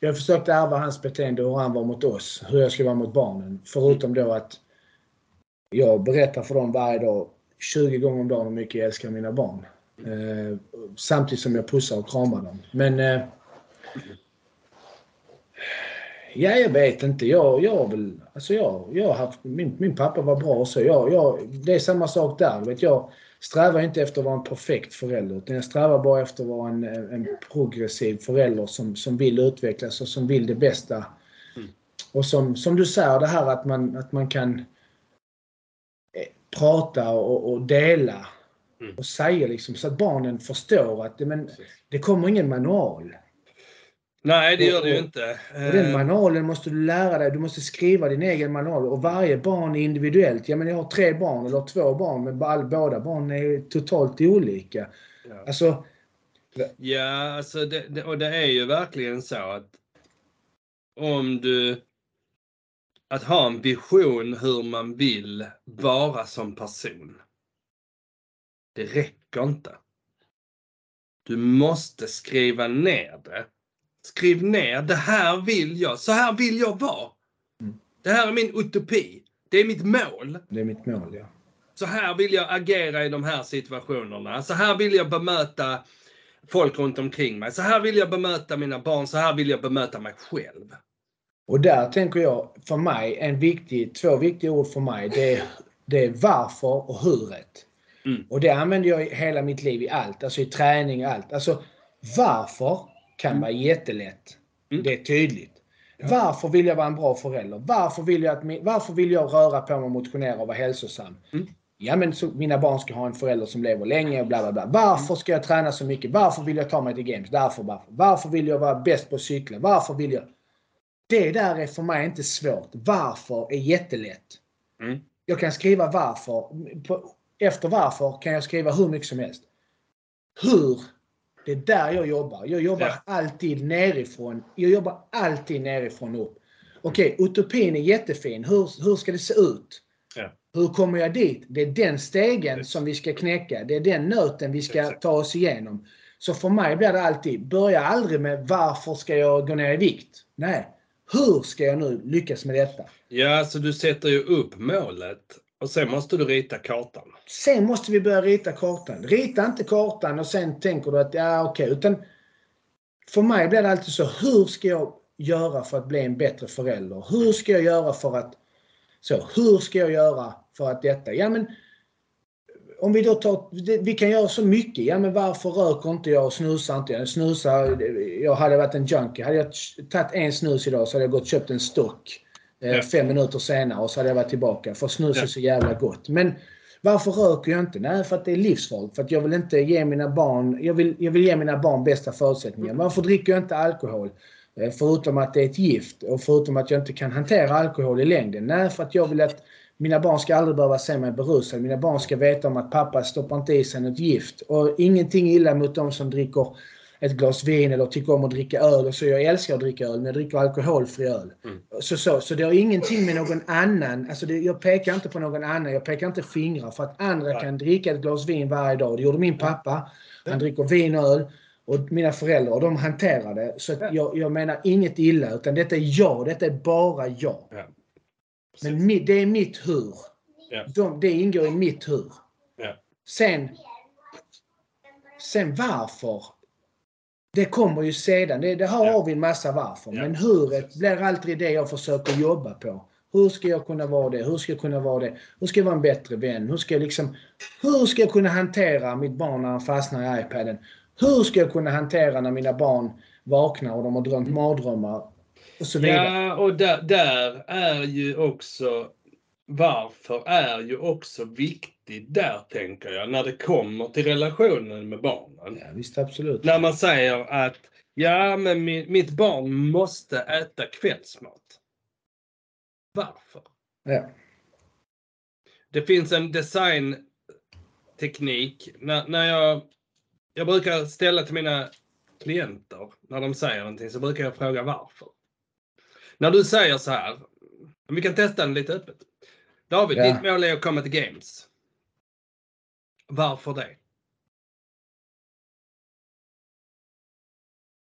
S2: Jag har försökt ärva hans beteende hur han var mot oss. Hur jag ska vara mot barnen. Förutom då att jag berättar för dem varje dag 20 gånger om dagen hur mycket jag älskar mina barn. Eh, samtidigt som jag pussar och kramar dem. Men... Eh, ja, jag vet inte. Jag, jag väl... Alltså jag, jag har haft... Min, min pappa var bra och så. Jag, jag, det är samma sak där. Vet, jag strävar inte efter att vara en perfekt förälder. Utan jag strävar bara efter att vara en, en progressiv förälder som, som vill utvecklas och som vill det bästa.
S1: Mm.
S2: Och som, som du säger, det här att man, att man kan eh, prata och, och dela
S1: Mm.
S2: och säga liksom så att barnen förstår att men, det kommer ingen manual.
S1: Nej, det gör det ju inte.
S2: Och den
S1: Eh,
S2: manualen måste du lära dig. Du måste skriva din egen manual. Och varje barn är individuellt. Ja, men jag har tre barn eller två barn, men båda barn är totalt olika.
S1: ja.
S2: Alltså,
S1: Ja, alltså det, det, och det är ju verkligen så att om du att ha en vision hur man vill vara som person. Det räcker inte. Du måste skriva ner det Skriv ner, det här vill jag, så här vill jag vara.
S2: Mm.
S1: Det här är min utopi. Det är mitt mål.
S2: Det är mitt mål, ja.
S1: Så här vill jag agera i de här situationerna. Så här vill jag bemöta folk runt omkring mig. Så här vill jag bemöta mina barn. Så här vill jag bemöta mig själv.
S2: Och där tänker jag, för mig, en viktig, två viktiga ord för mig. Det är, det är varför och huret.
S1: Mm.
S2: Och det använder jag i hela mitt liv i allt. Alltså i träning och allt. Alltså varför kan vara jättelätt.
S1: Mm.
S2: Det är tydligt.
S1: Ja.
S2: Varför vill jag vara en bra förälder? Varför vill jag, att, varför vill jag röra på mig motionera och vara hälsosam?
S1: Mm.
S2: Ja men så, mina barn ska ha en förälder som lever länge och bla bla bla. Varför ska jag träna så mycket? Varför vill jag ta mig till games? Därför, varför? Varför vill jag vara bäst på cykla? Varför vill jag? Det där är för mig inte svårt. Varför är jättelätt.
S1: Mm.
S2: Jag kan skriva varför. På, efter varför kan jag skriva hur mycket som helst. Hur? Det är där jag jobbar. Jag jobbar
S1: Ja.
S2: alltid nerifrån. Jag jobbar alltid nerifrån upp. Okej, utopin är jättefin. Hur, hur ska det se ut?
S1: Ja.
S2: Hur kommer jag dit? Det är den stegen som vi ska knäcka. Det är den nöten vi ska ta oss igenom. Så för mig blir det alltid, börja aldrig med varför ska jag gå ner i vikt? Nej, hur ska jag nu lyckas med detta?
S1: Ja, så du sätter ju upp målet och sen måste du rita kartan.
S2: Sen måste vi börja rita kartan. Rita inte kartan och sen tänker du att ja okej. Utan för mig blir det alltid så. Hur ska jag göra för att bli en bättre förälder? Hur ska jag göra för att... Så, hur ska jag göra för att detta? Ja men om vi då tar, vi kan göra så mycket. Ja men varför röker inte jag och snusar inte jag? Snusar, jag hade varit en junkie. Hade jag tagit en snus idag så hade jag gått och köpt en stock eh,
S1: Ja.
S2: Fem minuter senare och så hade jag varit tillbaka. För snus är
S1: Ja.
S2: så jävla gott. Men varför röker jag inte? Nej, för att det är livsfarligt. För att jag vill inte ge mina barn, jag vill, jag vill ge mina barn bästa förutsättningar. Varför dricker jag inte alkohol? Eh, Förutom att det är ett gift och förutom att jag inte kan hantera alkohol i längden. Nej, för att jag vill att mina barn ska aldrig behöva se mig berusad. Mina barn ska veta om att pappa stoppar inte i sig något gift. Och ingenting illa mot de som dricker ett glas vin eller tycker om att dricka öl. Och så jag älskar att dricka öl, men jag dricker alkoholfri öl.
S1: Mm.
S2: Så, så, så det har ingenting med någon annan, alltså det, jag pekar inte på någon annan, jag pekar inte fingrar för att andra
S1: Nej.
S2: kan dricka ett glas vin varje dag. Det gjorde min pappa. Han dricker vin och öl. Och mina föräldrar, och de hanterar det. Så att jag, jag menar inget illa, utan detta är jag. Detta är bara jag.
S1: Ja.
S2: Men mi, det är mitt hur.
S1: Ja.
S2: De, det ingår i mitt hur.
S1: Ja.
S2: Sen, sen varför? Det kommer ju sedan. Det, det här
S1: Ja.
S2: har vi en massa varför.
S1: Ja.
S2: Men huret blir alltid det jag försöker jobba på. Hur ska jag kunna vara det? Hur ska jag kunna vara det? Hur ska jag vara en bättre vän? Hur ska jag liksom... Hur ska jag kunna hantera mitt barn när han fastnar i iPaden? Hur ska jag kunna hantera när mina barn vaknar och de har drömt mardrömmar? Och så vidare.
S1: Ja, och där, där är ju också varför är ju också viktigt där tänker jag när det kommer till relationen med barnen.
S2: Ja, visst, absolut.
S1: När man säger att ja, men mi, mitt barn måste äta kvällsmat. Varför?
S2: Ja.
S1: Det finns en designteknik. När, när jag, jag brukar ställa till mina klienter när de säger någonting så brukar jag fråga varför. När du säger så här, vi kan testa den lite öppet. David,
S2: Ja.
S1: ditt mål är att komma till Games. Varför det?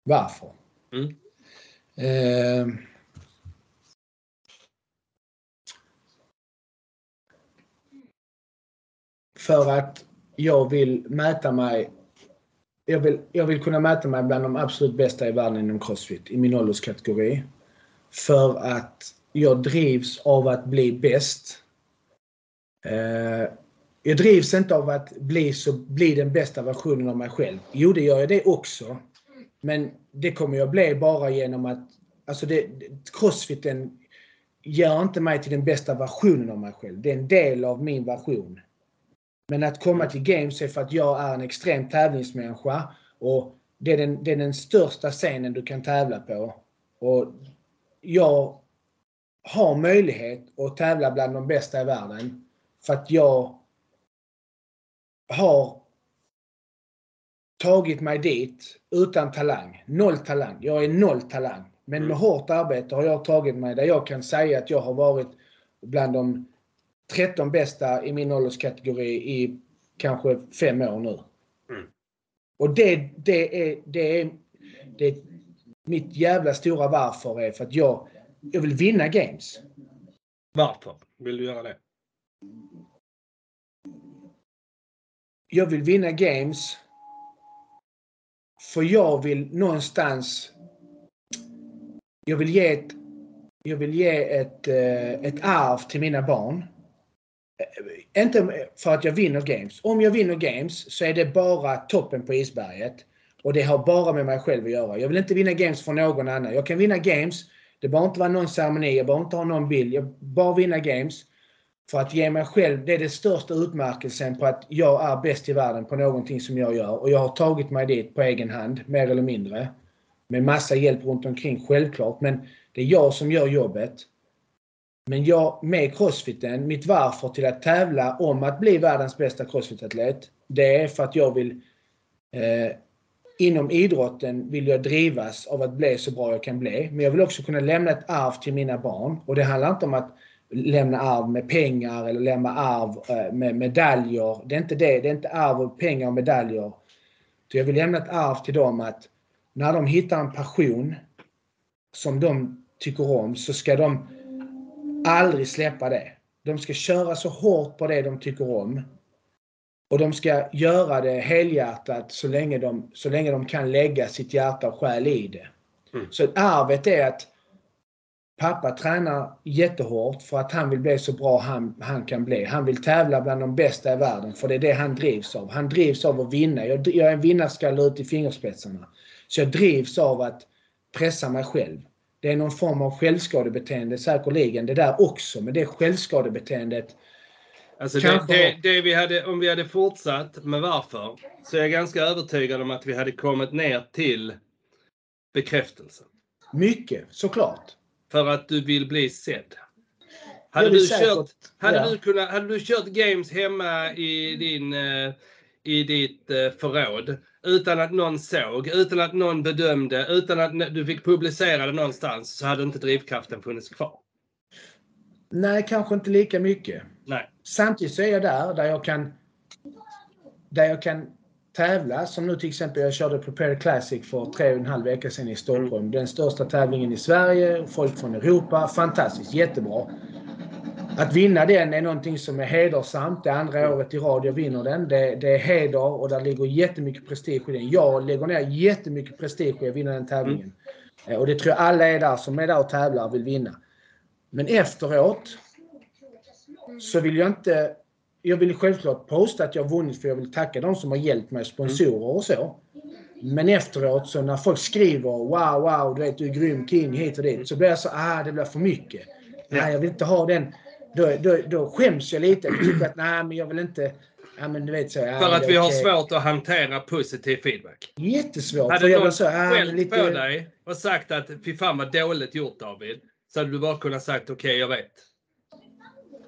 S2: Varför?
S1: Mm.
S2: Eh, för att jag vill mäta mig jag vill, jag vill kunna mäta mig bland de absolut bästa i världen inom Crossfit i min ålderskategori. För att jag drivs av att bli bäst. Eh, jag drivs inte av att bli, så, bli den bästa versionen av mig själv. Jo, det gör jag det också. Men det kommer jag bli bara genom att... Alltså det, crossfiten gör inte mig till den bästa versionen av mig själv. Det är en del av min version. Men att komma till games är för att jag är en extrem tävlingsmänniska. Och det är den, det är den största scenen du kan tävla på. Och jag har möjlighet att tävla bland de bästa i världen. För att jag har tagit mig dit utan talang. Noll talang. Jag är noll talang. Men med
S1: Mm.
S2: hårt arbete har jag tagit mig där jag kan säga att jag har varit bland de 13 bästa i min ålderskategori i kanske fem år nu.
S1: Mm.
S2: Och det, det, är, det, är, det, mitt jävla stora varför är för att jag, jag vill vinna games.
S1: Varför vill du göra det?
S2: Jag vill vinna games för jag vill någonstans jag vill ge ett, jag vill ge ett, eh, ett arv till mina barn. Eh, inte för att jag vinner games. Om jag vinner games så är det bara toppen på isberget. Och det har bara med mig själv att göra. Jag vill inte vinna games för någon annan. Jag kan vinna games. Det behöver inte vara någon ceremoni. Jag behöver inte ha någon bild. Jag bara vinna games. För att ge mig själv, det är den största utmärkelsen på att jag är bäst i världen på någonting som jag gör. Och jag har tagit mig dit på egen hand, mer eller mindre. Med massa hjälp runt omkring, självklart. Men det är jag som gör jobbet. Men jag, med crossfiten, mitt varför till att tävla om att bli världens bästa crossfitatlet. det är för att jag vill eh, Inom idrotten vill jag drivas av att bli så bra jag kan bli. Men jag vill också kunna lämna ett arv till mina barn. Och det handlar inte om att lämna arv med pengar eller lämna arv eh, med medaljer. Det är inte det. Det är inte arv och pengar och medaljer. Så jag vill lämna ett arv till dem att när de hittar en passion som de tycker om så ska de aldrig släppa det. De ska köra så hårt på det de tycker om. Och de ska göra det helhjärtat så länge de, så länge de kan lägga sitt hjärta och själ i det.
S1: Mm.
S2: Så arvet är att pappa tränar jättehårt för att han vill bli så bra han, han kan bli. Han vill tävla bland de bästa i världen för det är det han drivs av. Han drivs av att vinna. Jag, jag är en vinnarskalle ut i fingerspetsarna. Så jag drivs av att pressa mig själv. Det är någon form av självskadebeteende säkerligen det där också. Men det självskadebeteendet
S1: Alltså det, det, det vi hade, om vi hade fortsatt med varför så är jag ganska övertygad om att vi hade kommit ner till bekräftelse.
S2: mycket såklart.
S1: För att du vill bli sedd. Hade du,
S2: säkert-
S1: kört, hade,
S2: ja.
S1: du kunnat, hade du kört games hemma i, din, eh, i ditt eh, förråd utan att någon såg, utan att någon bedömde, utan att du fick publicera det någonstans så hade inte drivkraften funnits kvar.
S2: Nej, kanske inte lika mycket.
S1: Nej.
S2: Samtidigt så är jag där, där jag kan där jag kan tävla. Som nu till exempel, jag körde Prepare Classic för tre och en halv vecka sedan i Stockholm. Den största tävlingen i Sverige. Folk från Europa. Fantastiskt, jättebra. Att vinna den är någonting som är hedersamt. Det andra året i rad jag vinner den. Det, det är heder och där ligger jättemycket prestige i den. Jag lägger ner jättemycket prestige i att vinna den tävlingen. Mm. Och det tror jag alla är där som är där och tävlar och vill vinna. Men efteråt så vill jag inte... Jag vill självklart posta att jag har vunnit för jag vill tacka de som har hjälpt mig, sponsorer och så. Men efteråt så när folk skriver wow, wow, du vet du är grym king hit och dit. Så blir jag så, ah det blir för mycket. Nej, jag vill inte ha den. Då, då, då skäms jag lite. Jag tycker att nej, men jag vill inte... Ja, men du vet så. Ja,
S1: För att vi har
S2: okej.
S1: svårt att hantera positiv feedback.
S2: Jättesvårt.
S1: Hade någon
S2: så, ah,
S1: skällt
S2: lite...
S1: på dig och sagt att fy fan vad dåligt gjort David. Så hade du bara kunnat sagt okej jag vet.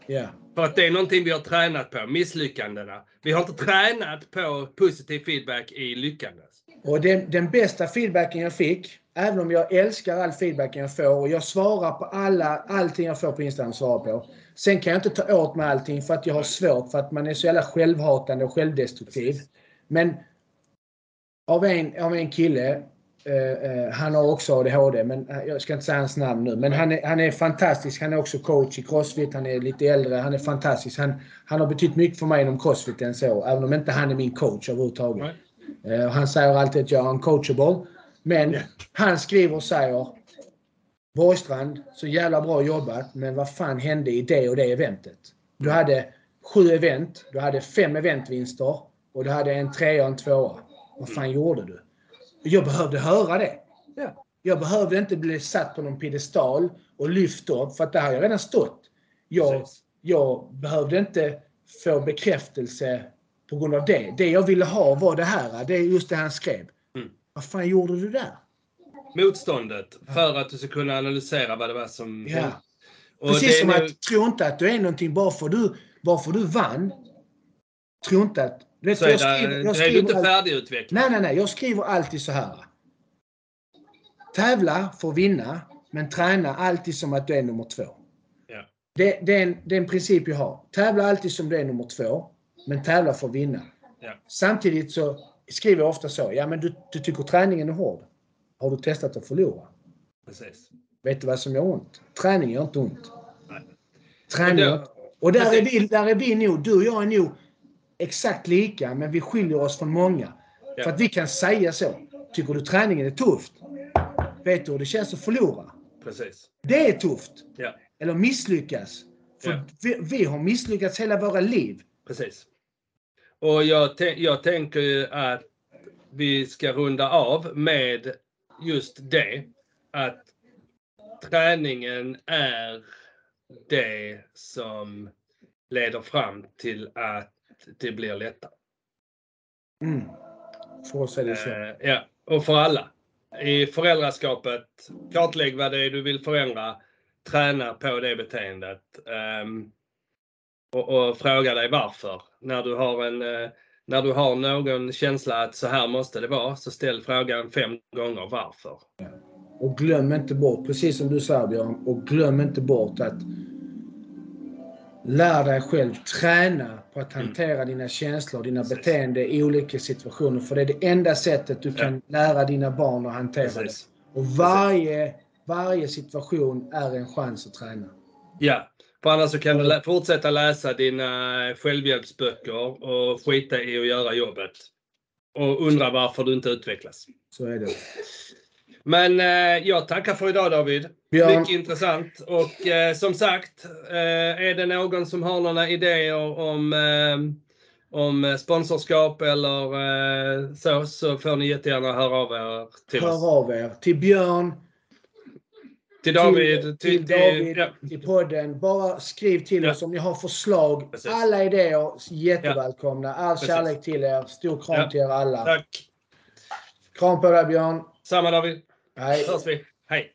S2: Ja.
S1: För att det är någonting vi har tränat på, misslyckandena. Vi har inte tränat på positiv feedback i lyckandet.
S2: Och den, den bästa feedbacken jag fick, även om jag älskar all feedbacken jag får och jag svarar på alla, allting jag får på Instagram svarar på. Sen kan jag inte ta åt mig allting för att jag har svårt för att man är så jävla självhatande och självdestruktiv. Men av en, av en kille, eh, eh, han har också ADHD, men eh, jag ska inte säga hans namn nu. Men han är, han är fantastisk. Han är också coach i Crossfit. Han är lite äldre. Han är fantastisk. Han, han har betytt mycket för mig inom Crossfiten så, även om inte han är min coach överhuvudtaget. Eh, och Han säger alltid att jag är uncoachable. Men
S1: Ja.
S2: han skriver och säger Borgstrand, så jävla bra jobbat, men vad fan hände i det och det eventet? Du hade sju event, du hade fem eventvinster och du hade en trea och en tvåa. Vad fan gjorde du? Jag behövde höra det.
S1: Ja.
S2: Jag behövde inte bli satt på någon piedestal och lyft upp, för att där har jag redan stått. Jag, jag behövde inte få bekräftelse på grund av det. Det jag ville ha var det här. Det är just det han skrev.
S1: Mm.
S2: Vad fan gjorde du där?
S1: Motståndet för att du ska kunna analysera vad det var som
S2: Ja.
S1: Och
S2: Precis som
S1: nu-
S2: att tro inte att du är någonting bara för du, bara för du vann. Tro inte att... Du vet,
S1: så
S2: jag skriver, jag
S1: då är du
S2: skriver
S1: inte färdigutvecklad.
S2: Nej, nej, nej. Jag skriver alltid så här. Tävla för att vinna, men träna alltid som att du är nummer två.
S1: Ja.
S2: Det, det, är en, det är en princip jag har. Tävla alltid som du är nummer två, men tävla för att vinna.
S1: Ja.
S2: Samtidigt så skriver jag ofta så. Ja, men du, du tycker träningen är hård. Har du testat att förlora?
S1: Precis.
S2: Vet du vad som gör ont? Träning gör inte ont.
S1: Nej.
S2: Träning
S1: Och då-
S2: Och där är, vi, där är vi nog, du och jag är nog exakt lika, men vi skiljer oss från många.
S1: Ja.
S2: För att vi kan säga så. Tycker du träningen är tufft? Vet du hur det känns att förlora?
S1: Precis.
S2: Det är tufft.
S1: Ja,
S2: Eller misslyckas. För
S1: Ja.
S2: vi, vi har misslyckats hela våra liv.
S1: precis. Och jag, jag tänker ju att vi ska runda av med just det. Att träningen är det som leder fram till att det blir lättare.
S2: Mm. För oss är det så.
S1: Eh, ja, och för alla. I föräldraskapet, kartlägg vad det är du vill förändra. Träna på det beteendet. ehm, och, och fråga dig varför. När du, har en, eh, när du har någon känsla att så här måste det vara, så ställ frågan fem gånger varför.
S2: Och glöm inte bort, precis som du sa Björn, och glöm inte bort att lär dig själv träna på att hantera dina känslor, dina
S1: Precis.
S2: beteenden i olika situationer. För det är det enda sättet du kan lära dina barn att hantera det.
S1: Precis.
S2: Och varje, varje situation är en chans att träna.
S1: Ja, för annars så kan du lä- fortsätta läsa dina självhjälpsböcker och skita i att göra jobbet. Och undra varför du inte utvecklas.
S2: Så är det.
S1: Men eh, jag tackar för idag David.
S2: Björn.
S1: Mycket intressant. Och eh, som sagt, eh, är det någon som har några idéer om, eh, om sponsorskap eller eh, så, så får ni jättegärna höra av er till oss.
S2: Hör av er. Till Björn,
S1: Till David.
S2: till,
S1: Till,
S2: till David,
S1: ja,
S2: till podden. Bara skriv till
S1: Ja.
S2: oss om ni har förslag.
S1: Precis.
S2: Alla idéer jättevälkomna. All
S1: Precis.
S2: kärlek till er. Stor kram
S1: Ja.
S2: till er alla.
S1: tack.
S2: Kram på dig Björn.
S1: Samma David.
S2: Hej.
S1: Hörs vi. Hej.